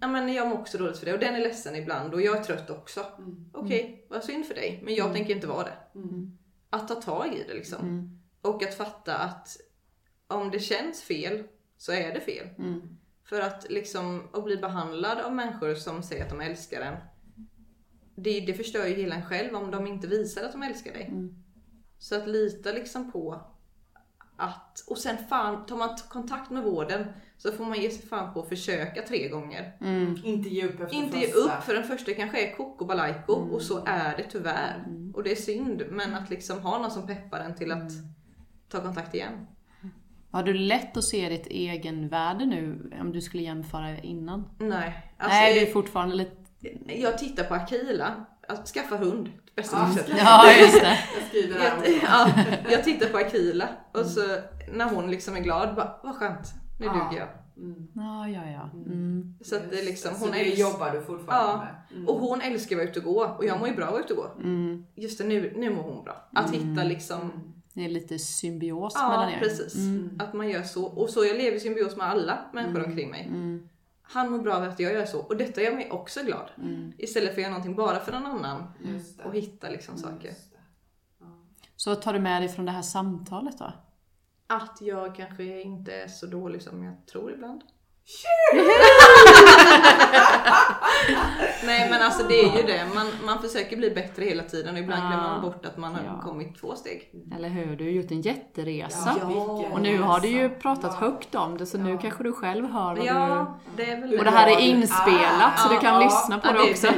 Ja men jag mår också dåligt för det och den är ledsen ibland och jag är trött också. Mm. Okej, vad synd för dig. Men jag tänker inte vara det. Mm. Att ta tag i det liksom. Mm. Och att fatta att om det känns fel så är det fel. Mm. För att liksom att bli behandlad av människor som säger att de älskar en. Det, det förstör ju hela en själv om de inte visar att de älskar dig. Mm. Så att lita liksom på att, och sen fan, tar man kontakt med vården så får man ge sig fan på att försöka tre gånger. Mm. Inte ge upp efter Inte ge upp för den första kanske är koko balajko och så är det tyvärr. Mm. Och det är synd men att liksom ha någon som peppar en till att ta kontakt igen. Har du lätt att se ditt egenvärde nu om du skulle jämföra innan? Nej. Alltså, Nej, du är fortfarande lite... Jag tittar på Akila. Att skaffa hund. Bästa Ja, tipset. Ja, just det. *laughs* Jag skriver det här ja, *laughs* jag tittar på Akila och så när hon liksom är glad, bara, vad skönt. Nu Ja. duger jag. Mm. Ja, ja, ja. Mm. Så att det liksom, Så hon det älskar, jobbar du fortfarande Ja. med? Mm. och hon älskar att vara ute och gå och jag mår ju bra av att vara ute och gå. Mm. Just det, nu, nu mår hon bra. Att hitta liksom, Det är lite symbios ja mellan er. precis. Mm. Att man gör så. Och så jag lever i symbios med alla människor omkring mig. Han mår bra av att jag gör så och detta gör mig också glad. Mm. Istället för att göra någonting bara för någon annan Just det. och hitta liksom saker. Just det. Ja. Så vad tar du med dig från det här samtalet då? Att jag kanske inte är så dålig som jag tror ibland. Nej men alltså det är ju det, man, man försöker bli bättre hela tiden och ibland Ja. glömmer man bort att man har Ja. kommit två steg. Eller hur? Du har gjort en jätteresa. Ja, Och nu har du ju pratat Ja. högt om det så nu kanske du själv hör vad Ja, det är väl du... Och det här är inspelat så Ah, du kan ja. lyssna på Ja, det det är också.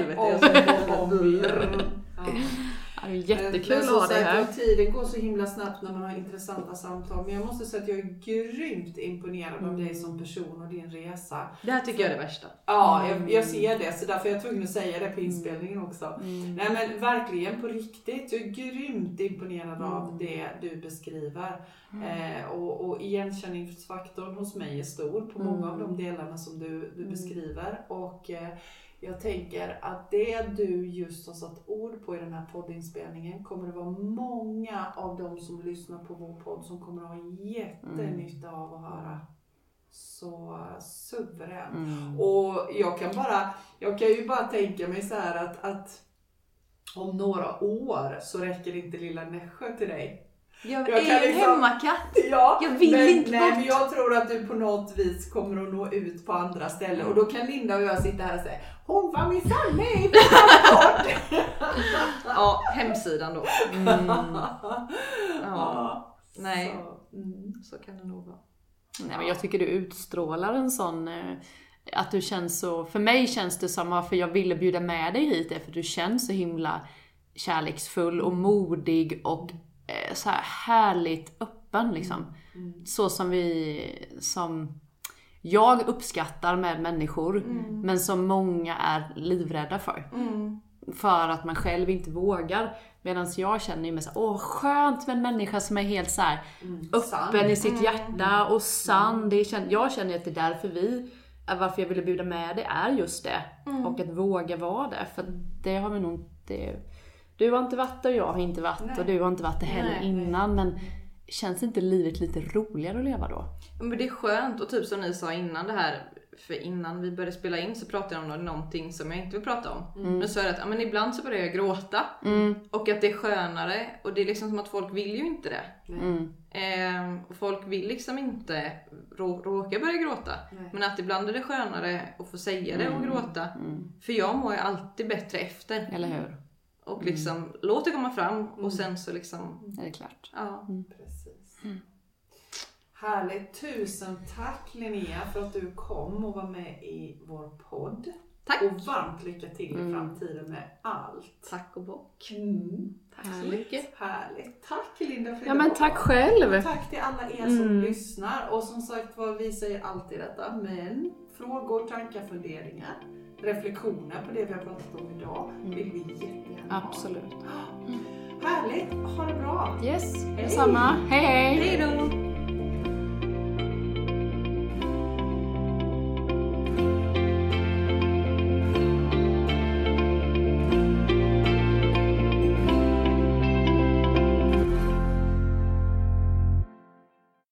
Det är jättekul Men att som ha dig här. Tiden går så himla snabbt när man har intressanta samtal. Men jag måste säga att jag är grymt imponerad av dig som person och din resa. Det här tycker jag är det värsta. Ja, jag, jag ser det. Så därför är jag tvungen att säga det på inspelningen också. Mm. Nej men verkligen på riktigt. Jag är grymt imponerad av det du beskriver. Eh, och, och igenkänningsfaktorn hos mig är stor på många av de delarna som du, du beskriver. Och eh, jag tänker att det du just har satt ord på i den här poddinspelningen kommer det vara många av de som lyssnar på vår podd som kommer att ha jättenytta av att höra. Så suveränt. Mm. Och jag kan bara, jag kan ju bara tänka mig så här att, att om några år så räcker inte lilla Nässjö till dig. Jag, Jag är en liksom- hemmakatt. Ja, Jag vill men, inte nej, bort. men jag tror att du på något vis kommer att nå ut på andra ställen och då kan Linda och jag sitta här och säga Hon var minsann med i våran *laughs* podd! Ja, hemsidan då. Mm. Ja, Ja, nej, så, mm. så kan det nog vara. Nej, men jag tycker du utstrålar en sån... eh, Att du känns så... För mig känns det som varför jag ville bjuda med dig hit är för att du känns så himla kärleksfull och modig och eh, så här härligt öppen liksom. Så som vi... Som jag uppskattar med människor, men som många är livrädda för. För att man själv inte vågar. Medan jag känner ju såhär, åh skönt med en människa som är helt så här öppen sann. i sitt hjärta och sann. Det känner, jag känner att det är därför vi varför jag ville bjuda med det är just det. Och att våga vara det. För det har vi nog inte... Du har inte varit och jag har inte varit Nej. och du har inte varit det heller Nej. innan. Men känns inte livet lite roligare att leva då? Men det är skönt och typ som ni sa innan det här, för innan vi började spela in så pratade jag om någonting som jag inte vill prata om. Men så är det att ja, men ibland så börjar jag gråta och att det är skönare och det är liksom som att folk vill ju inte det. Mm. Ehm, och folk vill liksom inte rå, råka börja gråta. Nej. Men att ibland är det skönare att få säga det och gråta. För jag mår ju alltid bättre efter. Eller hur? Och liksom låt det komma fram och sen så liksom, Är det klart? ja. Precis. Härligt. Tusen tack Linnea för att du kom och var med i vår podd. Tack! Och varmt lycka till i framtiden med allt. Tack och bock. Mm. Tack så mycket. Härligt. Tack Linda för Ja men idag. tack själv! Och tack till alla er som lyssnar. Och som sagt var, vi säger alltid detta. Men frågor, tankar, funderingar, reflektioner på det vi har pratat om idag vill vi jättegärna ha. Absolut. *gasps* Härligt. Ha det bra. Yes, detsamma. Hej hej! Hej då!